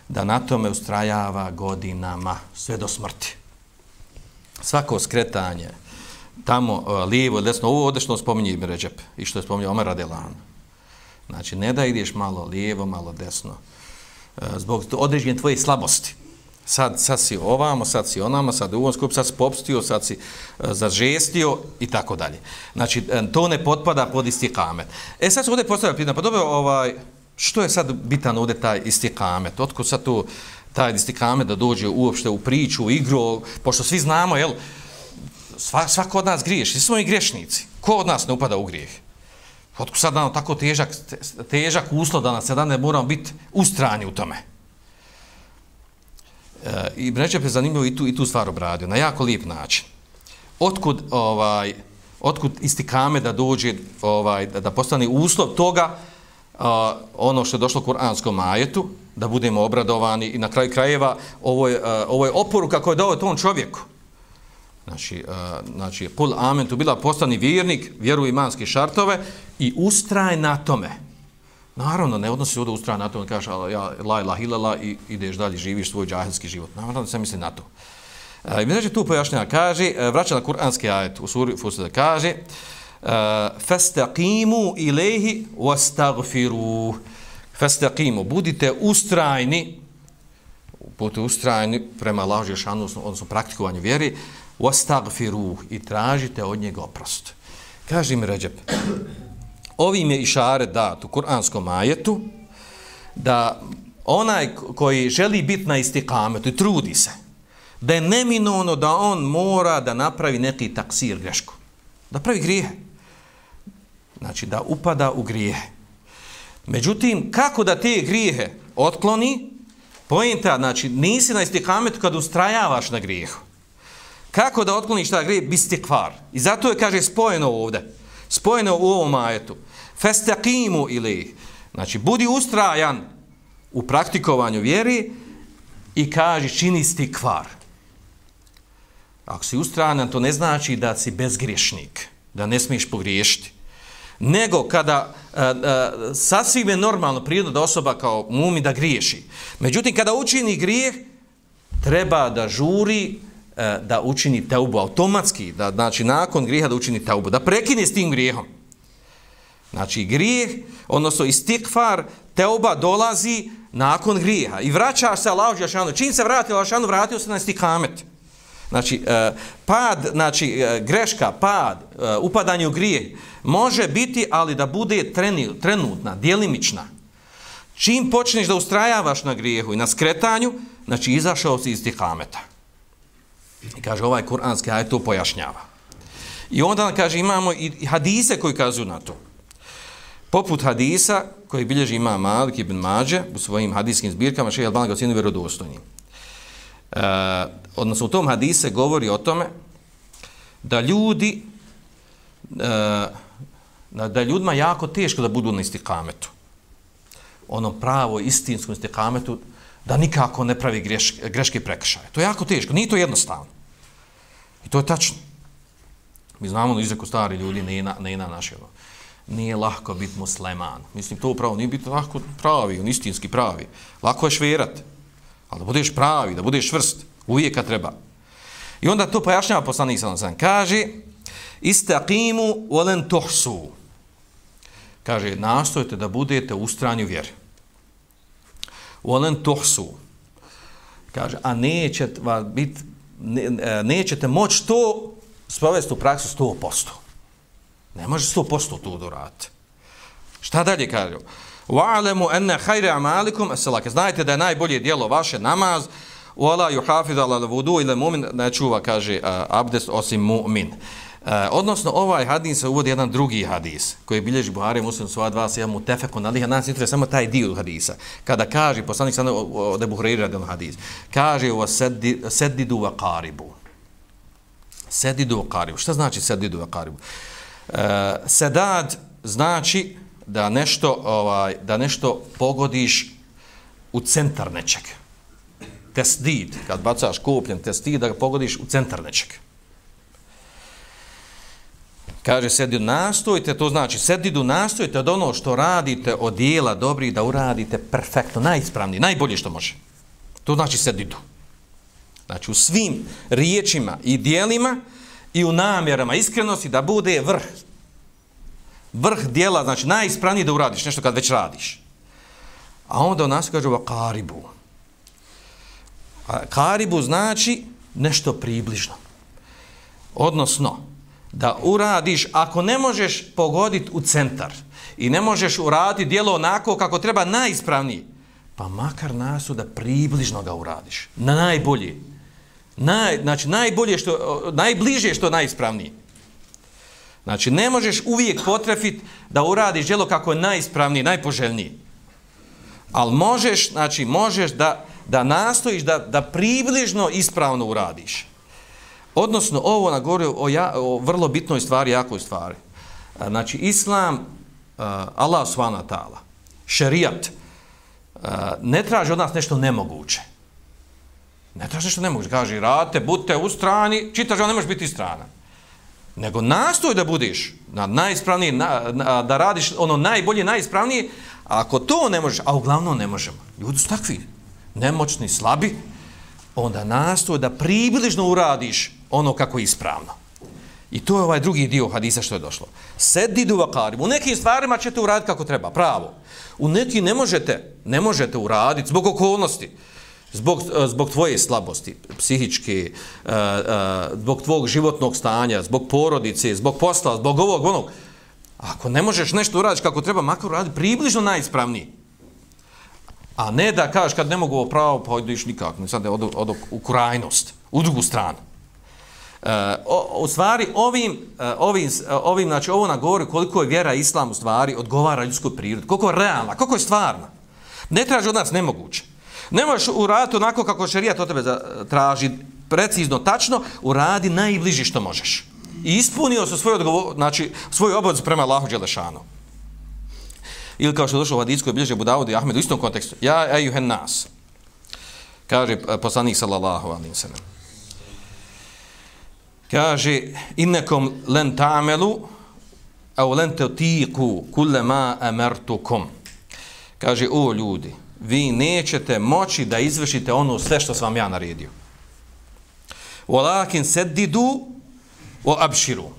B: da na tome ustrajava godinama sve do smrti svako skretanje tamo e, lijevo desno ovo ovdje što spominje Ibn Ređep i što je spominje Omer Adelan. znači ne da ideš malo lijevo malo desno e, zbog određenja tvoje slabosti sad, sad si ovamo, sad si onamo, sad u ovom skup, sad si popstio, sad si e, zažestio i tako dalje. Znači, to ne potpada pod istikamet. E sad se ovdje postavlja pitanje, pa dobro, ovaj, Što je sad bitan ovdje taj istikamet? Otko sad to, taj istikamet da dođe uopšte u priču, u igru, pošto svi znamo, jel, sva, svako od nas griješ, svi smo i grešnici. Ko od nas ne upada u grijeh? Otko sad nam tako težak, težak uslov da nas sada ne moramo biti ustrani u tome. E, I Bređep pa je zanimljivo i tu, i tu stvar obradio, na jako lijep način. Otkud, ovaj, otkud istikame da dođe, ovaj, da, da postane uslov toga, a, ono što je došlo u kuranskom ajetu, da budemo obradovani i na kraju krajeva ovo je, a, ovo je oporuka koja je dao tom čovjeku. Znači, a, znači pul amen tu bila postani vjernik, vjeru imanske šartove i ustraj na tome. Naravno, ne odnosi ovdje ustraj na tome, kaže ja, la ilah ilala i ideš dalje, živiš svoj džahilski život. Naravno, se misli na to. I znači tu pojašnjava, kaže, e, vraća na kuranski ajet u suri Fusada, kaže, Eh, fastaqimu ilayhi wastaghfiru. Fastaqimu budite ustrajni budite ustrajni prema Allahu džeshanu odnosno praktikovanju vjere wastaghfiru i tražite od njega oprost. Kaže mi Recep ovim je išare dat u kuranskom ajetu da onaj koji želi biti na istikametu i trudi se da je neminovno da on mora da napravi neki taksir grešku da pravi grijehe znači da upada u grijehe. Međutim, kako da te grijehe otkloni? Pojenta, znači, nisi na istikametu kad ustrajavaš na grijehu. Kako da otkloniš ta grijeh? Bistikvar. I zato je, kaže, spojeno ovde. Spojeno u ovom ajetu. Festakimu ili, znači, budi ustrajan u praktikovanju vjeri i kaže, čini stikvar. Ako si ustrajan, to ne znači da si bezgriješnik, da ne smiješ pogriješiti nego kada e, e, sasvim je normalno prirodno da osoba kao mumi da griješi. Međutim, kada učini grijeh, treba da žuri e, da učini teubu automatski, da, znači nakon grijeha da učini teubu, da prekine s tim grijehom. Znači grijeh, odnosno istikfar, teuba dolazi nakon grijeha i vraća se Allah Žešanu. Čim se vrati Allah Žešanu, vratio se na istikamet. Znači, e, pad, znači, e, greška, pad, e, upadanje u grijeh, može biti, ali da bude treni, trenutna, dijelimična. Čim počneš da ustrajavaš na grijehu i na skretanju, znači izašao si iz tih. I kaže, ovaj kuranski aj to pojašnjava. I onda kaže, imamo i hadise koji kazuju na to. Poput hadisa koji bilježi ima Malik ibn Mađe u svojim hadijskim zbirkama, še je ga ocjenio vjerodostojnim. E, odnosno u tom hadise govori o tome da ljudi e, da je ljudima jako teško da budu na istikametu. Ono pravo, istinskom istikametu, da nikako ne pravi greške, greške prekršaje. To je jako teško, nije to jednostavno. I to je tačno. Mi znamo na izreku stari ljudi, ne na, ne na naše. Ono, nije lahko biti musliman. Mislim, to upravo nije biti lahko pravi, on istinski pravi. Lako je šverati. Ali da budeš pravi, da budeš vrst, uvijek kad treba. I onda to pojašnjava poslanik sam Kaže, istaqimu volen tohsu kaže, "Nastojte da budete u stranju vjeri. Volen tohsu. Kaže, a nećete, bit, ne, e, nećete moći to sprovesti u praksu 100%. Ne može 100% to doraditi. Šta dalje kaže? Wa'lamu anna khayra amalikum as-salat. Znajte da je najbolje djelo vaše namaz, Wala yuhafiz ala al-wudu ila mu'min ne čuva kaže uh, abdest osim mu'min. Uh, odnosno, ovaj hadis se uvodi jedan drugi hadis, koji bilježi Buhari muslim sva dva se mu tefeku na liha, nas interesuje samo taj dio hadisa. Kada kaže, poslanik sada od Abu Hurajra da hadis, kaže u sedidu wa qaribu Sedidu wa qaribu Šta znači sedidu wa qaribu e, uh, sedad znači da nešto, ovaj, da nešto pogodiš u centar nečeg. Tesdid, kad bacaš kopljen tesdid, da ga pogodiš u centar nečeg. Kaže, sedidu nastojte, to znači, sedidu nastojte od ono što radite od dijela dobrih da uradite perfektno, najispravnije, najbolje što može. To znači sedidu. Znači, u svim riječima i dijelima i u namjerama iskrenosti da bude vrh. Vrh dijela, znači, najispravnije da uradiš nešto kad već radiš. A onda u nas kaže karibu. A karibu znači nešto približno. Odnosno, da uradiš, ako ne možeš pogoditi u centar, i ne možeš uraditi dijelo onako kako treba najispravniji, pa makar nasu da približno ga uradiš. Na najbolji. Naj, znači, najbolje što, najbliže što najispravnije. Znači, ne možeš uvijek potrefit da uradiš djelo kako je najispravnije, najpoželjniji. Ali možeš, znači, možeš da, da nastojiš da, da približno ispravno uradiš. Odnosno, ovo na govori o, ja, o vrlo bitnoj stvari, jakoj stvari. Znači, islam, Allah svana ta'ala, šerijat, ne traži od nas nešto nemoguće. Ne traži nešto nemoguće. Kaže, radite, budite u strani, čitaš, ne možeš biti strana. Nego nastoj da budiš na najispravniji, na, na, da radiš ono najbolje, najispravnije, a ako to ne možeš, a uglavnom ne možemo. Ljudi su takvi, nemoćni, slabi, onda nastoj da približno uradiš ono kako je ispravno. I to je ovaj drugi dio hadisa što je došlo. Sedidu vakarim. U nekim stvarima ćete uraditi kako treba, pravo. U neki ne možete, ne možete uraditi zbog okolnosti, zbog, eh, zbog tvoje slabosti, psihičke, uh, uh, zbog tvog životnog stanja, zbog porodice, zbog posla, zbog ovog, onog. Ako ne možeš nešto uraditi kako treba, makar uradi približno najispravniji. A ne da kažeš kad ne mogu ovo pravo, pa ideš nikako, ne sad od, od, u krajnost, u drugu stranu. Uh, o, u stvari ovim, ovim, ovim znači ovo na govori koliko je vjera islam u stvari odgovara ljudskoj prirodi, koliko je realna, koliko je stvarna. Ne traži od nas nemoguće. Ne možeš uraditi onako kako šerijat od tebe traži precizno, tačno, uradi najbliži što možeš. I ispunio se svoj odgovor, znači svoju obavezu prema Allahu Đelešanu. Ili kao što je došlo u hadijskoj bilježe Budavudi i Ahmedu u istom kontekstu. Ja, ejuhen nas. Kaže e, poslanik sallallahu alim sallam kaže innekom len ta'melu au len tutiqu kulle ma amartukum kaže o ljudi vi nećete moći da izvršite ono sve što sam ja naredio. Walakin saddidu wa abshiru.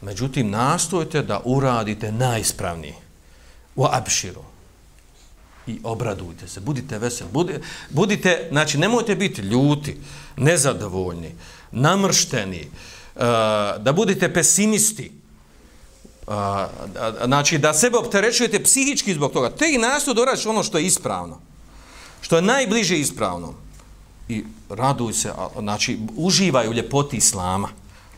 B: Međutim nastojte da uradite najispravnije. Wa abshiru. I obradujte se, budite veseli, budite, budite, znači nemojte biti ljuti, nezadovoljni, namršteni, uh, da budete pesimisti, a znači da sebe opterećujete psihički zbog toga, te i nasto dorađeš ono što je ispravno, što je najbliže ispravno. I raduj se, znači uživaj u ljepoti Islama,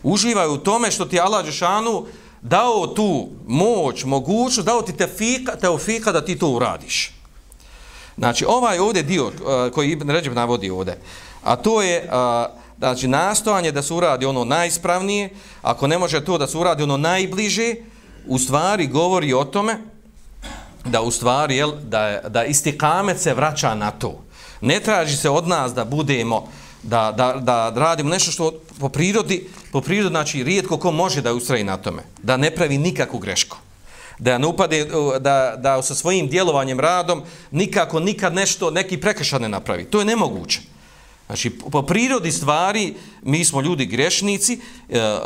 B: uživaj u tome što ti Allah Žešanu dao tu moć, mogućnost, dao ti te teofika da ti to uradiš. Znači, ovaj ovdje dio koji Ibn Ređeb navodi ovdje, a to je a, znači nastojanje da se uradi ono najispravnije, ako ne može to da se uradi ono najbliže, u stvari govori o tome da u stvari jel, da, da istikamet se vraća na to. Ne traži se od nas da budemo, da, da, da radimo nešto što po prirodi, po prirodi znači rijetko ko može da ustraji na tome, da ne pravi nikakvu grešku da ne upade, da, da sa svojim djelovanjem, radom, nikako, nikad nešto, neki prekršaj ne napravi. To je nemoguće. Znači, po prirodi stvari, mi smo ljudi grešnici, e, e,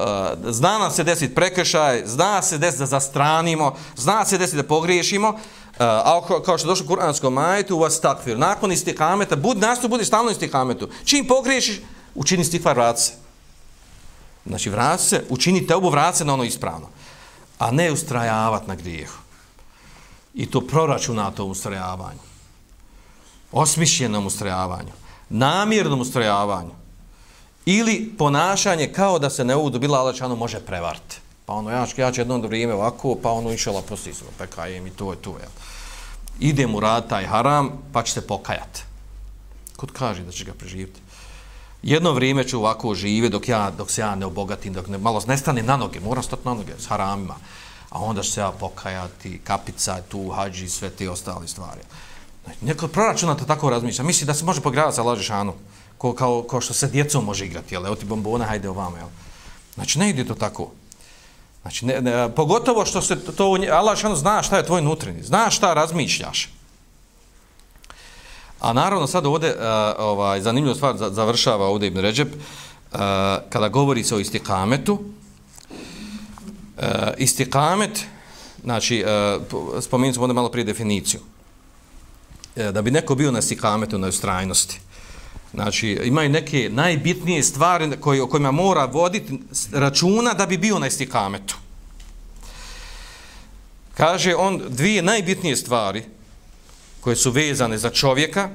B: zna nam se desiti prekršaj, zna se desiti da zastranimo, zna se desiti da pogriješimo, e, a kao što je došlo u kuranskom majetu, u vas takvir, nakon istikameta, bud, nastu budi stalno istikametu. Čim pogriješiš, učini stikvar vrat se. Znači, vrat se, učini te obu vrat se na ono ispravno, a ne ustrajavati na grijehu. I to proračunato ustrajavanju. Osmišljenom ustrajavanju namjernom ustrojavanju ili ponašanje kao da se ne udobila bila može prevarti. Pa ono, ja, ja ću jedno vrijeme ovako, pa ono išala postisno, pa kajem i to je to. Jel. Idem u rad taj haram, pa će se pokajati. Kod kaže da će ga preživiti. Jedno vrijeme ću ovako žive dok, ja, dok se ja ne obogatim, dok ne, malo nestane na noge, moram stati na noge s haramima. A onda će se ja pokajati, kapica, tu, hađi, sve te ostale stvari. Znači, neko proračunato tako razmišlja. Misli da se može pogravati sa Lažišanu. Ko, kao, kao što se djecom može igrati. Jel? Evo ti bombona, hajde ovamo. Jel? Znači, ne ide to tako. Znači, ne, ne, pogotovo što se to, Allah šano zna šta je tvoj nutrini. Zna šta razmišljaš. A naravno sad ovdje, uh, ovaj, zanimljiva stvar završava ovdje Ibn Ređeb, uh, kada govori se o istikametu, uh, istikamet, znači, uh, spominjamo smo ovdje malo prije definiciju. E, da bi neko bio na sikametu, na ustrajnosti. Znači, imaju neke najbitnije stvari koje, o kojima mora voditi računa da bi bio na istikametu. Kaže on dvije najbitnije stvari koje su vezane za čovjeka,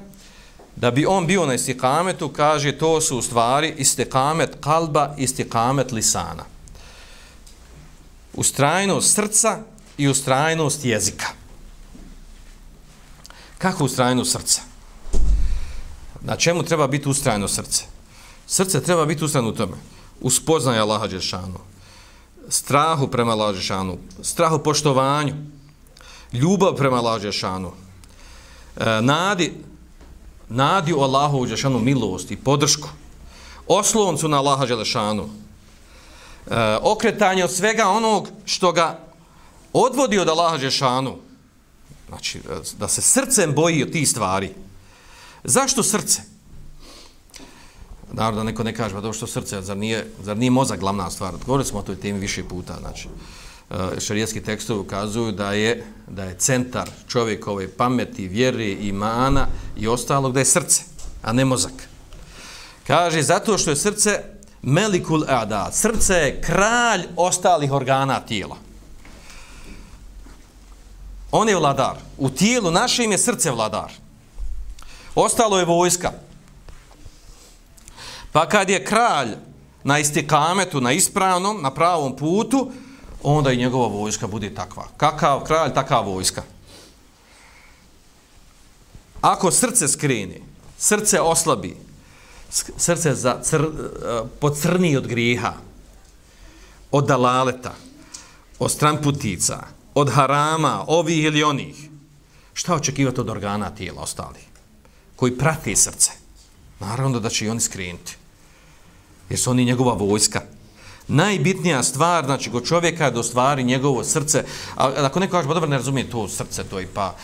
B: da bi on bio na istikametu, kaže to su u stvari istikamet kalba, istikamet lisana. Ustrajnost srca i ustrajnost jezika. Kako ustrajeno srca? Na čemu treba biti ustrajeno srce? Srce treba biti ustrajeno u tome. Uspoznaje Allaha Đešanu. Strahu prema Allaha Đešanu. Strahu poštovanju. Ljubav prema Allaha Đešanu. E, nadi, nadi u Allahu Đešanu milost i podršku. Osloncu na Allaha Đešanu. E, okretanje od svega onog što ga odvodi od Allaha Đešanu. Znači, e, da se srcem boji od tih stvari. Zašto srce? Naravno, da neko ne kaže, pa to što srce, zar nije, zar nije mozak glavna stvar? Govorili smo o toj temi više puta, znači. E, šarijetski tekstovi ukazuju da je, da je centar čovjekove pameti, vjere, imana i ostalog, da je srce, a ne mozak. Kaže, zato što je srce melikul ada, srce je kralj ostalih organa tijela. On je vladar. U tijelu našem je srce vladar. Ostalo je vojska. Pa kad je kralj na istikametu, na ispravnom, na pravom putu, onda i njegova vojska bude takva. Kakav kralj, takva vojska. Ako srce skreni, srce oslabi, srce za cr, eh, pocrni od grijeha, od dalaleta, od stramputica, od harama, ovih ili onih, šta očekivati od organa tijela ostali, koji prati srce? Naravno da će i oni skrenuti. Jer su oni njegova vojska. Najbitnija stvar, znači, kod čovjeka je da ostvari njegovo srce. A ako neko kaže, pa dobro, ne razumije to srce, to i pa...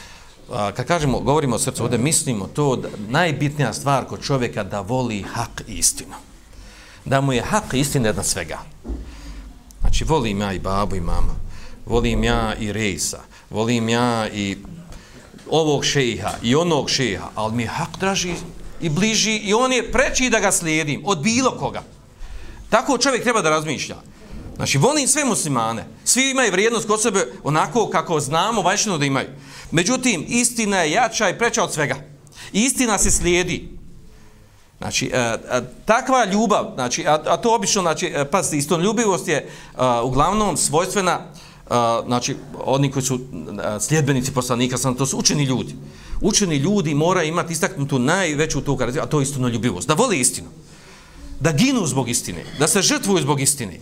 B: A, kad kažemo, govorimo o srcu, ovdje mislimo to, da, najbitnija stvar kod čovjeka da voli hak i istinu. Da mu je hak i istina jedna svega. Znači, volim ja i babu i mama volim ja i Rejsa, volim ja i ovog šeha i onog šeha, ali mi je hak draži i bliži i on je preći da ga slijedim od bilo koga. Tako čovjek treba da razmišlja. Znači, volim sve muslimane. Svi imaju vrijednost kod sebe onako kako znamo vanjšinu da imaju. Međutim, istina je jača i preča od svega. Istina se slijedi. Znači, a, a, takva ljubav, znači, a, a to obično, znači, e, pazite, istoljubivost je a, uglavnom svojstvena znači oni koji su sljedbenici poslanika sam to su učeni ljudi. Učeni ljudi mora imati istaknutu najveću tu karakteristiku a to je istino ljubivost da vole istinu. Da ginu zbog istine. Da se žrtvuju zbog istine.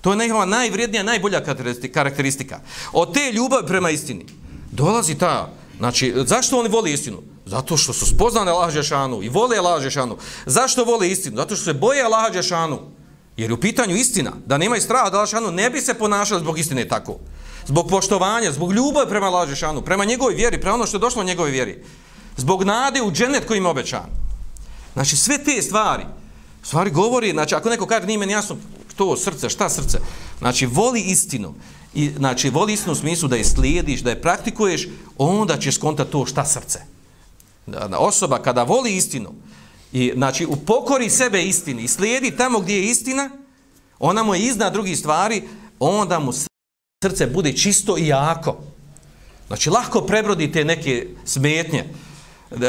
B: To je njihova najvrijednija najbolja karakteristika. Od te ljubavi prema istini dolazi ta znači zašto oni vole istinu? Zato što su spoznane lažešanu i vole lažešanu zašto vole istinu? Zato što se boje lažešanu Jer u pitanju istina, da nema i straha da Lašanu ne bi se ponašali zbog istine tako. Zbog poštovanja, zbog ljubavi prema Lašanu, prema njegovoj vjeri, prema ono što je došlo u njegovoj vjeri. Zbog nade u dženet koji ima obećan. Znači sve te stvari, stvari govori, znači ako neko kaže nije meni jasno to srce, šta srce, znači voli istinu. I, znači voli istinu u smislu da je slijediš, da je praktikuješ, onda ćeš skontati to šta srce. Osoba kada voli istinu, I znači u pokori sebe istini i slijedi tamo gdje je istina, ona mu je iznad drugih stvari, onda mu srce bude čisto i jako. Znači lahko prebrodi te neke smetnje,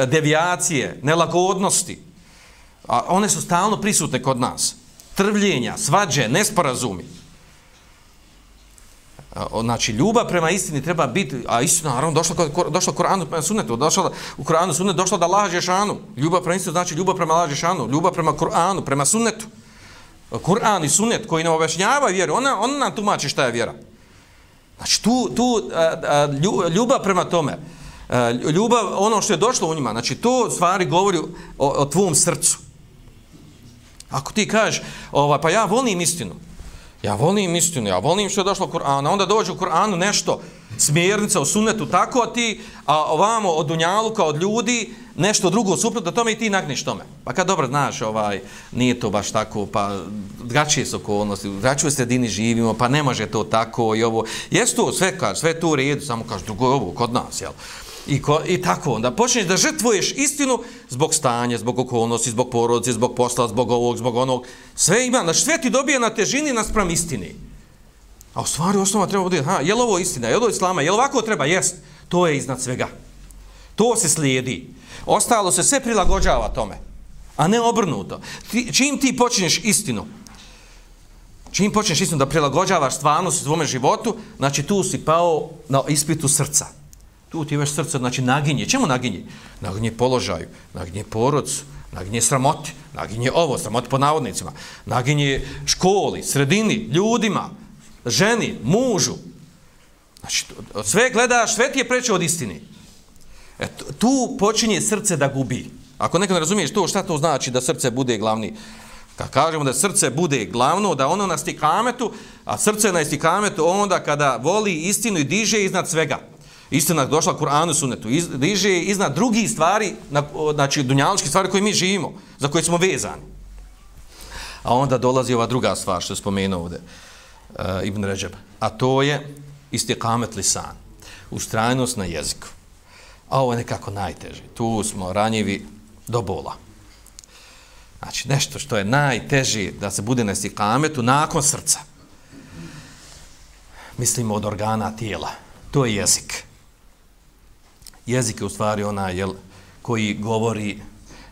B: devijacije, nelagodnosti. A one su stalno prisutne kod nas. Trvljenja, svađe, nesporazumi znači ljubav prema istini treba biti, a istina naravno došla došla Kur'anu prema sunnetu, došla u Kur'anu sunnet došla da laže šanu. Ljubav prema istini znači ljubav prema laže šanu, ljubav prema Kur'anu, prema sunnetu. Kur'an i sunnet koji nam objašnjava vjeru, ona ona nam tumači šta je vjera. Znači tu tu ljubav prema tome, ljubav ono što je došlo u njima, znači to stvari govori o, o tvom srcu. Ako ti kažeš, ovaj pa ja volim istinu, Ja volim istinu, ja volim što je došlo u Kur'anu. Onda dođe u Kur'anu nešto, smjernica u sunnetu, tako a ti, a ovamo od Dunjaluka, od ljudi, nešto drugo suprotno tome i ti nagniš tome. Pa kad dobro znaš, ovaj, nije to baš tako, pa drugačije su okolnosti, drugačije sredini živimo, pa ne može to tako i ovo. Jes to sve, kaže, sve to u redu, samo kaže, drugo je ovo kod nas, jel? I, ko, I tako, onda počneš da žrtvuješ istinu zbog stanja, zbog okolnosti, zbog porodice, zbog posla, zbog ovog, zbog onog. Sve ima, znači sve ti dobije na težini naspram istini. A u stvari osnova treba bude, ha, je li ovo istina, je li ovo islama, je li ovako treba, jest, to je iznad svega. To se slijedi. Ostalo se sve prilagođava tome, a ne obrnuto. Ti, čim ti počinješ istinu, čim počneš istinu da prilagođavaš stvarnost u svome životu, znači tu si pao na ispitu srca. Tu ti već srce, znači naginje. Čemu naginje? Naginje položaju, naginje porodcu, naginje sramoti, naginje ovo, sramoti po navodnicima, naginje školi, sredini, ljudima, ženi, mužu. Znači, sve gledaš, sve ti je preče od istine. E, tu počinje srce da gubi. Ako neko ne razumiješ to, šta to znači da srce bude glavni? Kad kažemo da srce bude glavno, da ono na stikametu, a srce na stikametu onda kada voli istinu i diže iznad svega. Istina došla Kur'anu sunetu, iz, diže iznad drugih stvari, na, znači dunjaličke stvari koje mi živimo, za koje smo vezani. A onda dolazi ova druga stvar što je spomenuo ovdje uh, Ibn Ređeb, a to je istikamet lisan, ustrajnost na jeziku. A ovo je nekako najteže. Tu smo ranjivi do bola. Znači, nešto što je najteže da se bude na istikametu nakon srca. Mislimo od organa tijela. To je jezik. Jezik je u stvari ona jel, koji govori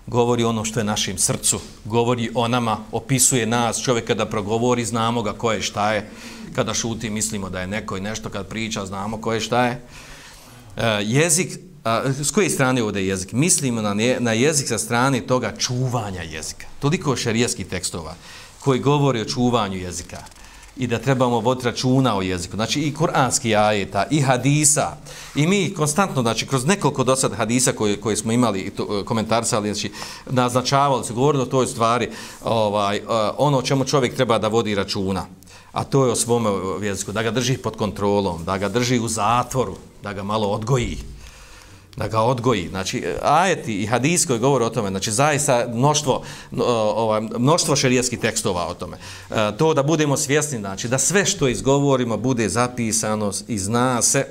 B: govori ono što je našim srcu, govori o nama, opisuje nas, čovjek kada progovori, znamo ga ko je, šta je, kada šuti, mislimo da je neko i nešto, kad priča, znamo ko je, šta je. E, jezik, a, s koje strane ovdje je jezik? Mislimo na, na jezik sa strane toga čuvanja jezika. Toliko šarijeskih tekstova koji govori o čuvanju jezika i da trebamo voditi računa o jeziku. Znači i kuranski ajeta, i hadisa. I mi konstantno, znači kroz nekoliko dosad hadisa koje, koje smo imali i e, komentarsali, znači naznačavali se, govorili o toj stvari, ovaj, e, ono o čemu čovjek treba da vodi računa. A to je o svom jeziku, da ga drži pod kontrolom, da ga drži u zatvoru, da ga malo odgoji da ga odgoji. Znači, ajeti i hadis koji govore o tome, znači, zaista mnoštvo, ovaj, mnoštvo šerijskih tekstova o tome. E, to da budemo svjesni, znači, da sve što izgovorimo bude zapisano i zna se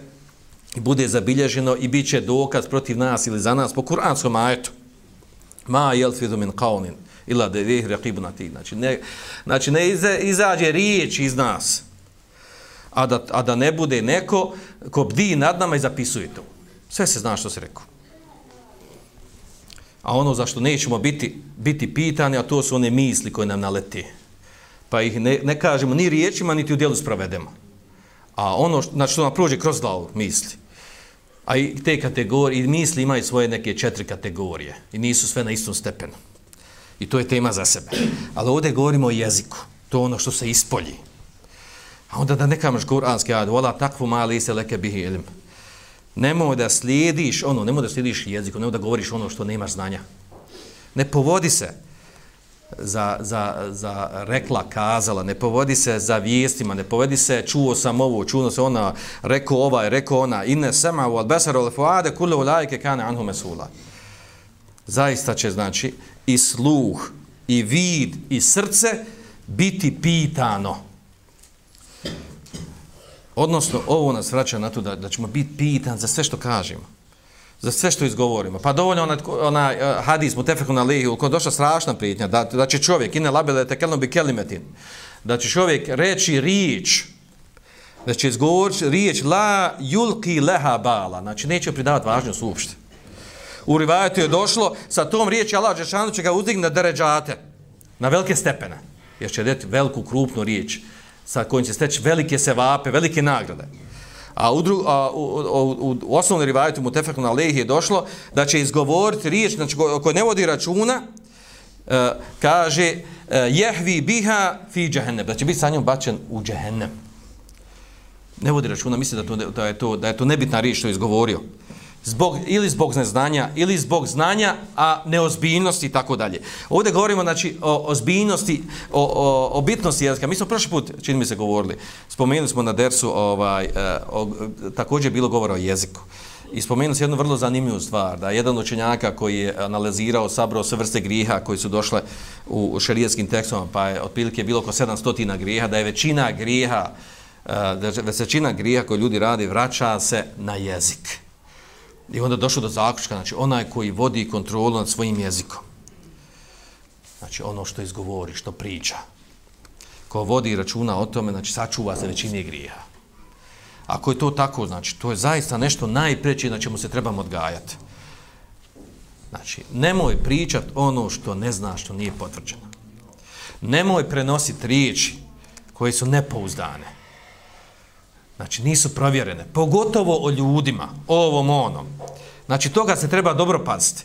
B: i bude zabilježeno i bit će dokaz protiv nas ili za nas po kuranskom ajetu. Ma jel fidu min kaunin ila de vih reqibu na ti. Znači, ne, znači, ne izađe riječ iz nas, a da, a da ne bude neko ko bdi nad nama i zapisuje to. Sve se zna što se rekao. A ono zašto nećemo biti, biti pitani, a to su one misli koje nam naleti. Pa ih ne, ne kažemo ni riječima, niti u dijelu spravedemo. A ono što, znači, što nam prođe kroz glavu misli. A i te kategorije, i misli imaju svoje neke četiri kategorije. I nisu sve na istom stepenu. I to je tema za sebe. Ali ovdje govorimo o jeziku. To ono što se ispolji. A onda da ne kamaš kuranski ad, vola takvu mali se leke bihi ilim nemoj da slijediš ono, nemoj da slijediš jeziku, nemoj da govoriš ono što nemaš znanja. Ne povodi se za, za, za rekla, kazala, ne povodi se za vijestima, ne povodi se čuo sam ovo, čuo se ona, rekao ovaj, rekao ona, inne sema u albesaru lefuade, kule u lajke kane anhu mesula. Zaista će, znači, i sluh, i vid, i srce biti pitano. Odnosno, ovo nas vraća na to da, da ćemo biti pitan za sve što kažemo. Za sve što izgovorimo. Pa dovoljno onaj, onaj uh, hadis mu tefeku na lihiju, kod došla strašna prijetnja, da, da će čovjek, ine labele te kelno bi kelimetin, da će čovjek reći rič, da će izgovoriti riječ la julki leha bala, znači neće pridavati važnost uopšte. U rivajetu je došlo, sa tom riječi Allah Žešanu će ga uzdigni na deređate, na velike stepene, jer će deti veliku, krupnu riječ sa kojim će steći velike sevape, velike nagrade. A u, dru, a, u, u, u, u osnovnom rivajetu mu tefeku na lehi je došlo da će izgovoriti riječ znači, ko ne vodi računa, e, kaže e, jehvi biha fi džehennem, da će biti sa njom bačen u džehennem. Ne vodi računa, misli da, to, da, je to, da je to nebitna riječ što je izgovorio zbog, ili zbog neznanja, ili zbog znanja, a neozbiljnosti i tako dalje. Ovdje govorimo znači, o ozbiljnosti, o, o, o bitnosti jezika. Mi smo prošli put, čini mi se, govorili, spomenuli smo na dersu, ovaj, e, o, također je bilo govora o jeziku. I spomenuli se jednu vrlo zanimljivu stvar, da jedan učenjaka koji je analizirao, sabrao sve vrste griha koji su došle u šarijetskim tekstom, pa je otprilike bilo oko 700 griha, da je većina griha, e, da je većina griha koju ljudi radi vraća se na jezik. I onda došlo do zaključka, znači onaj koji vodi kontrolu nad svojim jezikom. Znači ono što izgovori, što priča. ko vodi računa o tome, znači sačuva se većine grijeha. Ako je to tako, znači to je zaista nešto najpreće na čemu se trebamo odgajati. Znači, nemoj pričat ono što ne zna, što nije potvrđeno. Nemoj prenositi riječi koje su nepouzdane. Znači, nisu provjerene. Pogotovo o ljudima, o ovom onom. Znači, toga se treba dobro paziti.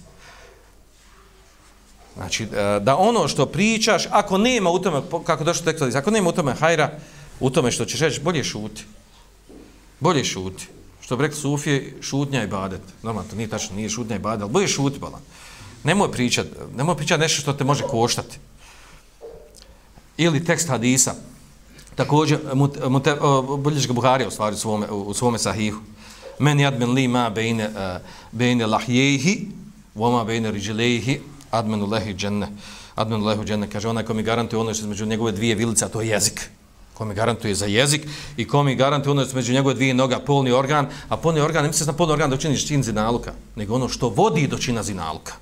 B: Znači, e, da ono što pričaš, ako nema u tome, kako došlo tekstu, ako nema u tome hajra, u tome što ćeš reći, bolje šuti. Bolje šuti. Što bi rekli Sufije, šutnja i badet. Normalno, to nije tačno, nije šutnja i badet, ali bolje šuti, bala. Nemoj pričat, nemoj pričat nešto što te može koštati. Ili tekst hadisa. Također, bolješ ga Buharija u stvari u svome, u svome sahihu. Men jadmen li ma bejne, uh, bejne lahjehi, voma bejne riđelehi, admenu lehi dženne. Admenu lehu dženne, kaže onaj ko mi garantuje ono što je njegove dvije vilice, a to je jezik. Ko mi garantuje za jezik i ko mi garantuje ono što je njegove dvije noga, polni organ, a polni organ, ne misli na polni organ da učiniš čin zinaluka, nego ono što vodi do čina zinaluka.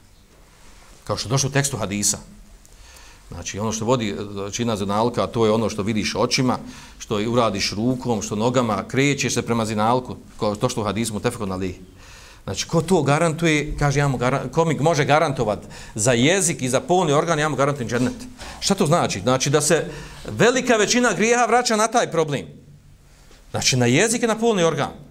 B: Kao što došlo u tekstu hadisa. Znači, ono što vodi znači, čina zinalka, to je ono što vidiš očima, što uradiš rukom, što nogama, krećeš se prema zinalku, to što u hadismu tefeko na. Znači, ko to garantuje, kaže, ja mu garan, ko mi može garantovat za jezik i za polni organ, ja mu garantujem džennet. Šta to znači? Znači, da se velika većina grijeha vraća na taj problem. Znači, na jezik i na polni organ.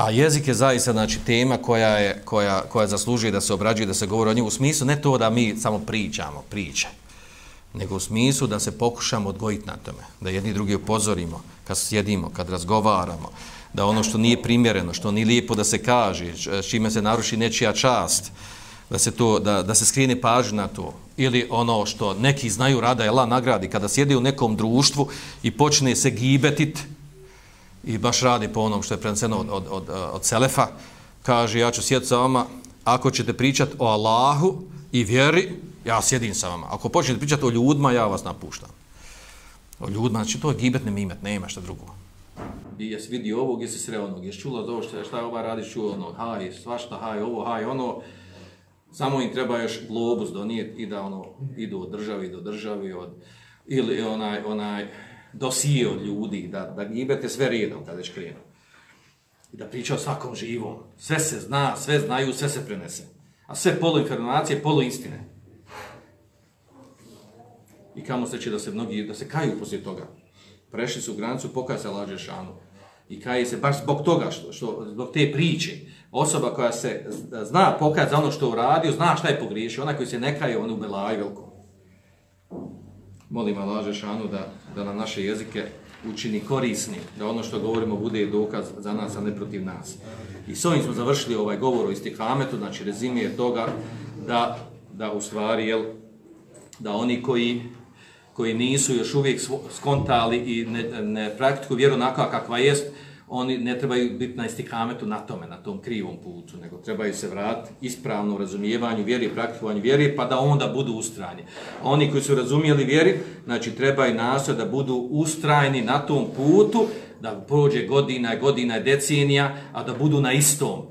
B: A jezik je zaista znači tema koja je koja koja zaslužuje da se obrađuje, da se govori o njemu u smislu ne to da mi samo pričamo priče, nego u smislu da se pokušamo odgojiti na tome, da jedni drugi upozorimo kad sjedimo, kad razgovaramo, da ono što nije primjereno, što nije lijepo da se kaže, čime se naruši nečija čast, da se to da da se skrine pažnja na to. Ili ono što neki znaju rada je la nagradi kada sjede u nekom društvu i počne se gibetit i baš radi po onom što je preneseno od, od, od, od Selefa, kaže ja ću sjeti sa vama, ako ćete pričati o Allahu i vjeri, ja sjedim sa vama. Ako počnete pričati o ljudima, ja vas napuštam. O ljudima, znači to je gibet ne mimet, nema šta drugo. I jes vidi ovog, jesi sreo onog, jes čula ovo što šta je ova radi, čuo ono, haj, svašta, haj, ovo, haj, ono, samo im treba još globus donijeti i da ono, idu od državi do državi, od, ili onaj, onaj, dosije od ljudi, da, da gibete sve redom kada ješ krenu. I da priča o svakom živom. Sve se zna, sve znaju, sve se prenese. A sve polu informacije, polu istine. I kamo se će da se mnogi, da se kaju poslije toga. Prešli su granicu, pokaja se laže šanu. I kaje se baš zbog toga, što, što, zbog te priče. Osoba koja se zna pokaja za ono što uradio, zna šta je pogriješio. Ona koji se ne kaje, on u Belaju velikom. molim Allah Žešanu da, da nam naše jezike učini korisni, da ono što govorimo bude dokaz za nas, a ne protiv nas. I s ovim smo završili ovaj govor o istikametu, znači rezime toga da, da u stvari, jel, da oni koji, koji nisu još uvijek skontali i ne, ne praktikuju vjeru onako kakva jest, oni ne trebaju biti na istikametu na tome, na tom krivom putu, nego trebaju se vratiti ispravno razumijevanju vjeri i praktikovanju vjeri, pa da onda budu ustrajni. Oni koji su razumijeli vjeri, znači trebaju nasoj da budu ustrajni na tom putu, da prođe godina godina decenija, a da budu na istom.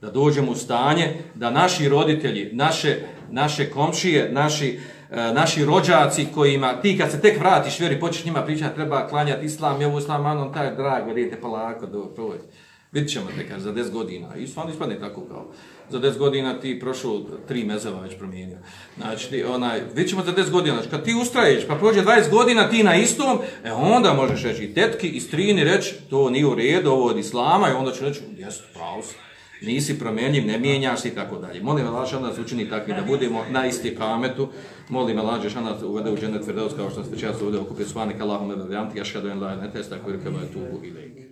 B: Da dođemo u stanje da naši roditelji, naše, naše komšije, naši, E, naši rođaci kojima ti kad se tek vratiš vjeri počneš njima pričati treba klanjati islam ono, je ovo islam on taj drag vidite polako do proći vidit ćemo te kaže za 10 godina. I stvarno ispadne tako kao za 10 godina ti prošao tri mezeva već promijenio. Znači ti, onaj vidit ćemo za 10 godina znači kad ti ustraješ pa prođe 20 godina ti na istom e onda možeš reći i tetki i strini reći to nije u redu ovo od islama i onda će reći jesu pravo nisi promijenjiv, ne mijenjaš i tako dalje. Molim Allah da se učini takvi da budemo na isti kametu. Molim Allah da nas uvede u džennet Firdaus kao što se često uvede okupi s vani. Allahumma bihamdika ashhadu an la ilaha illa anta i lejke.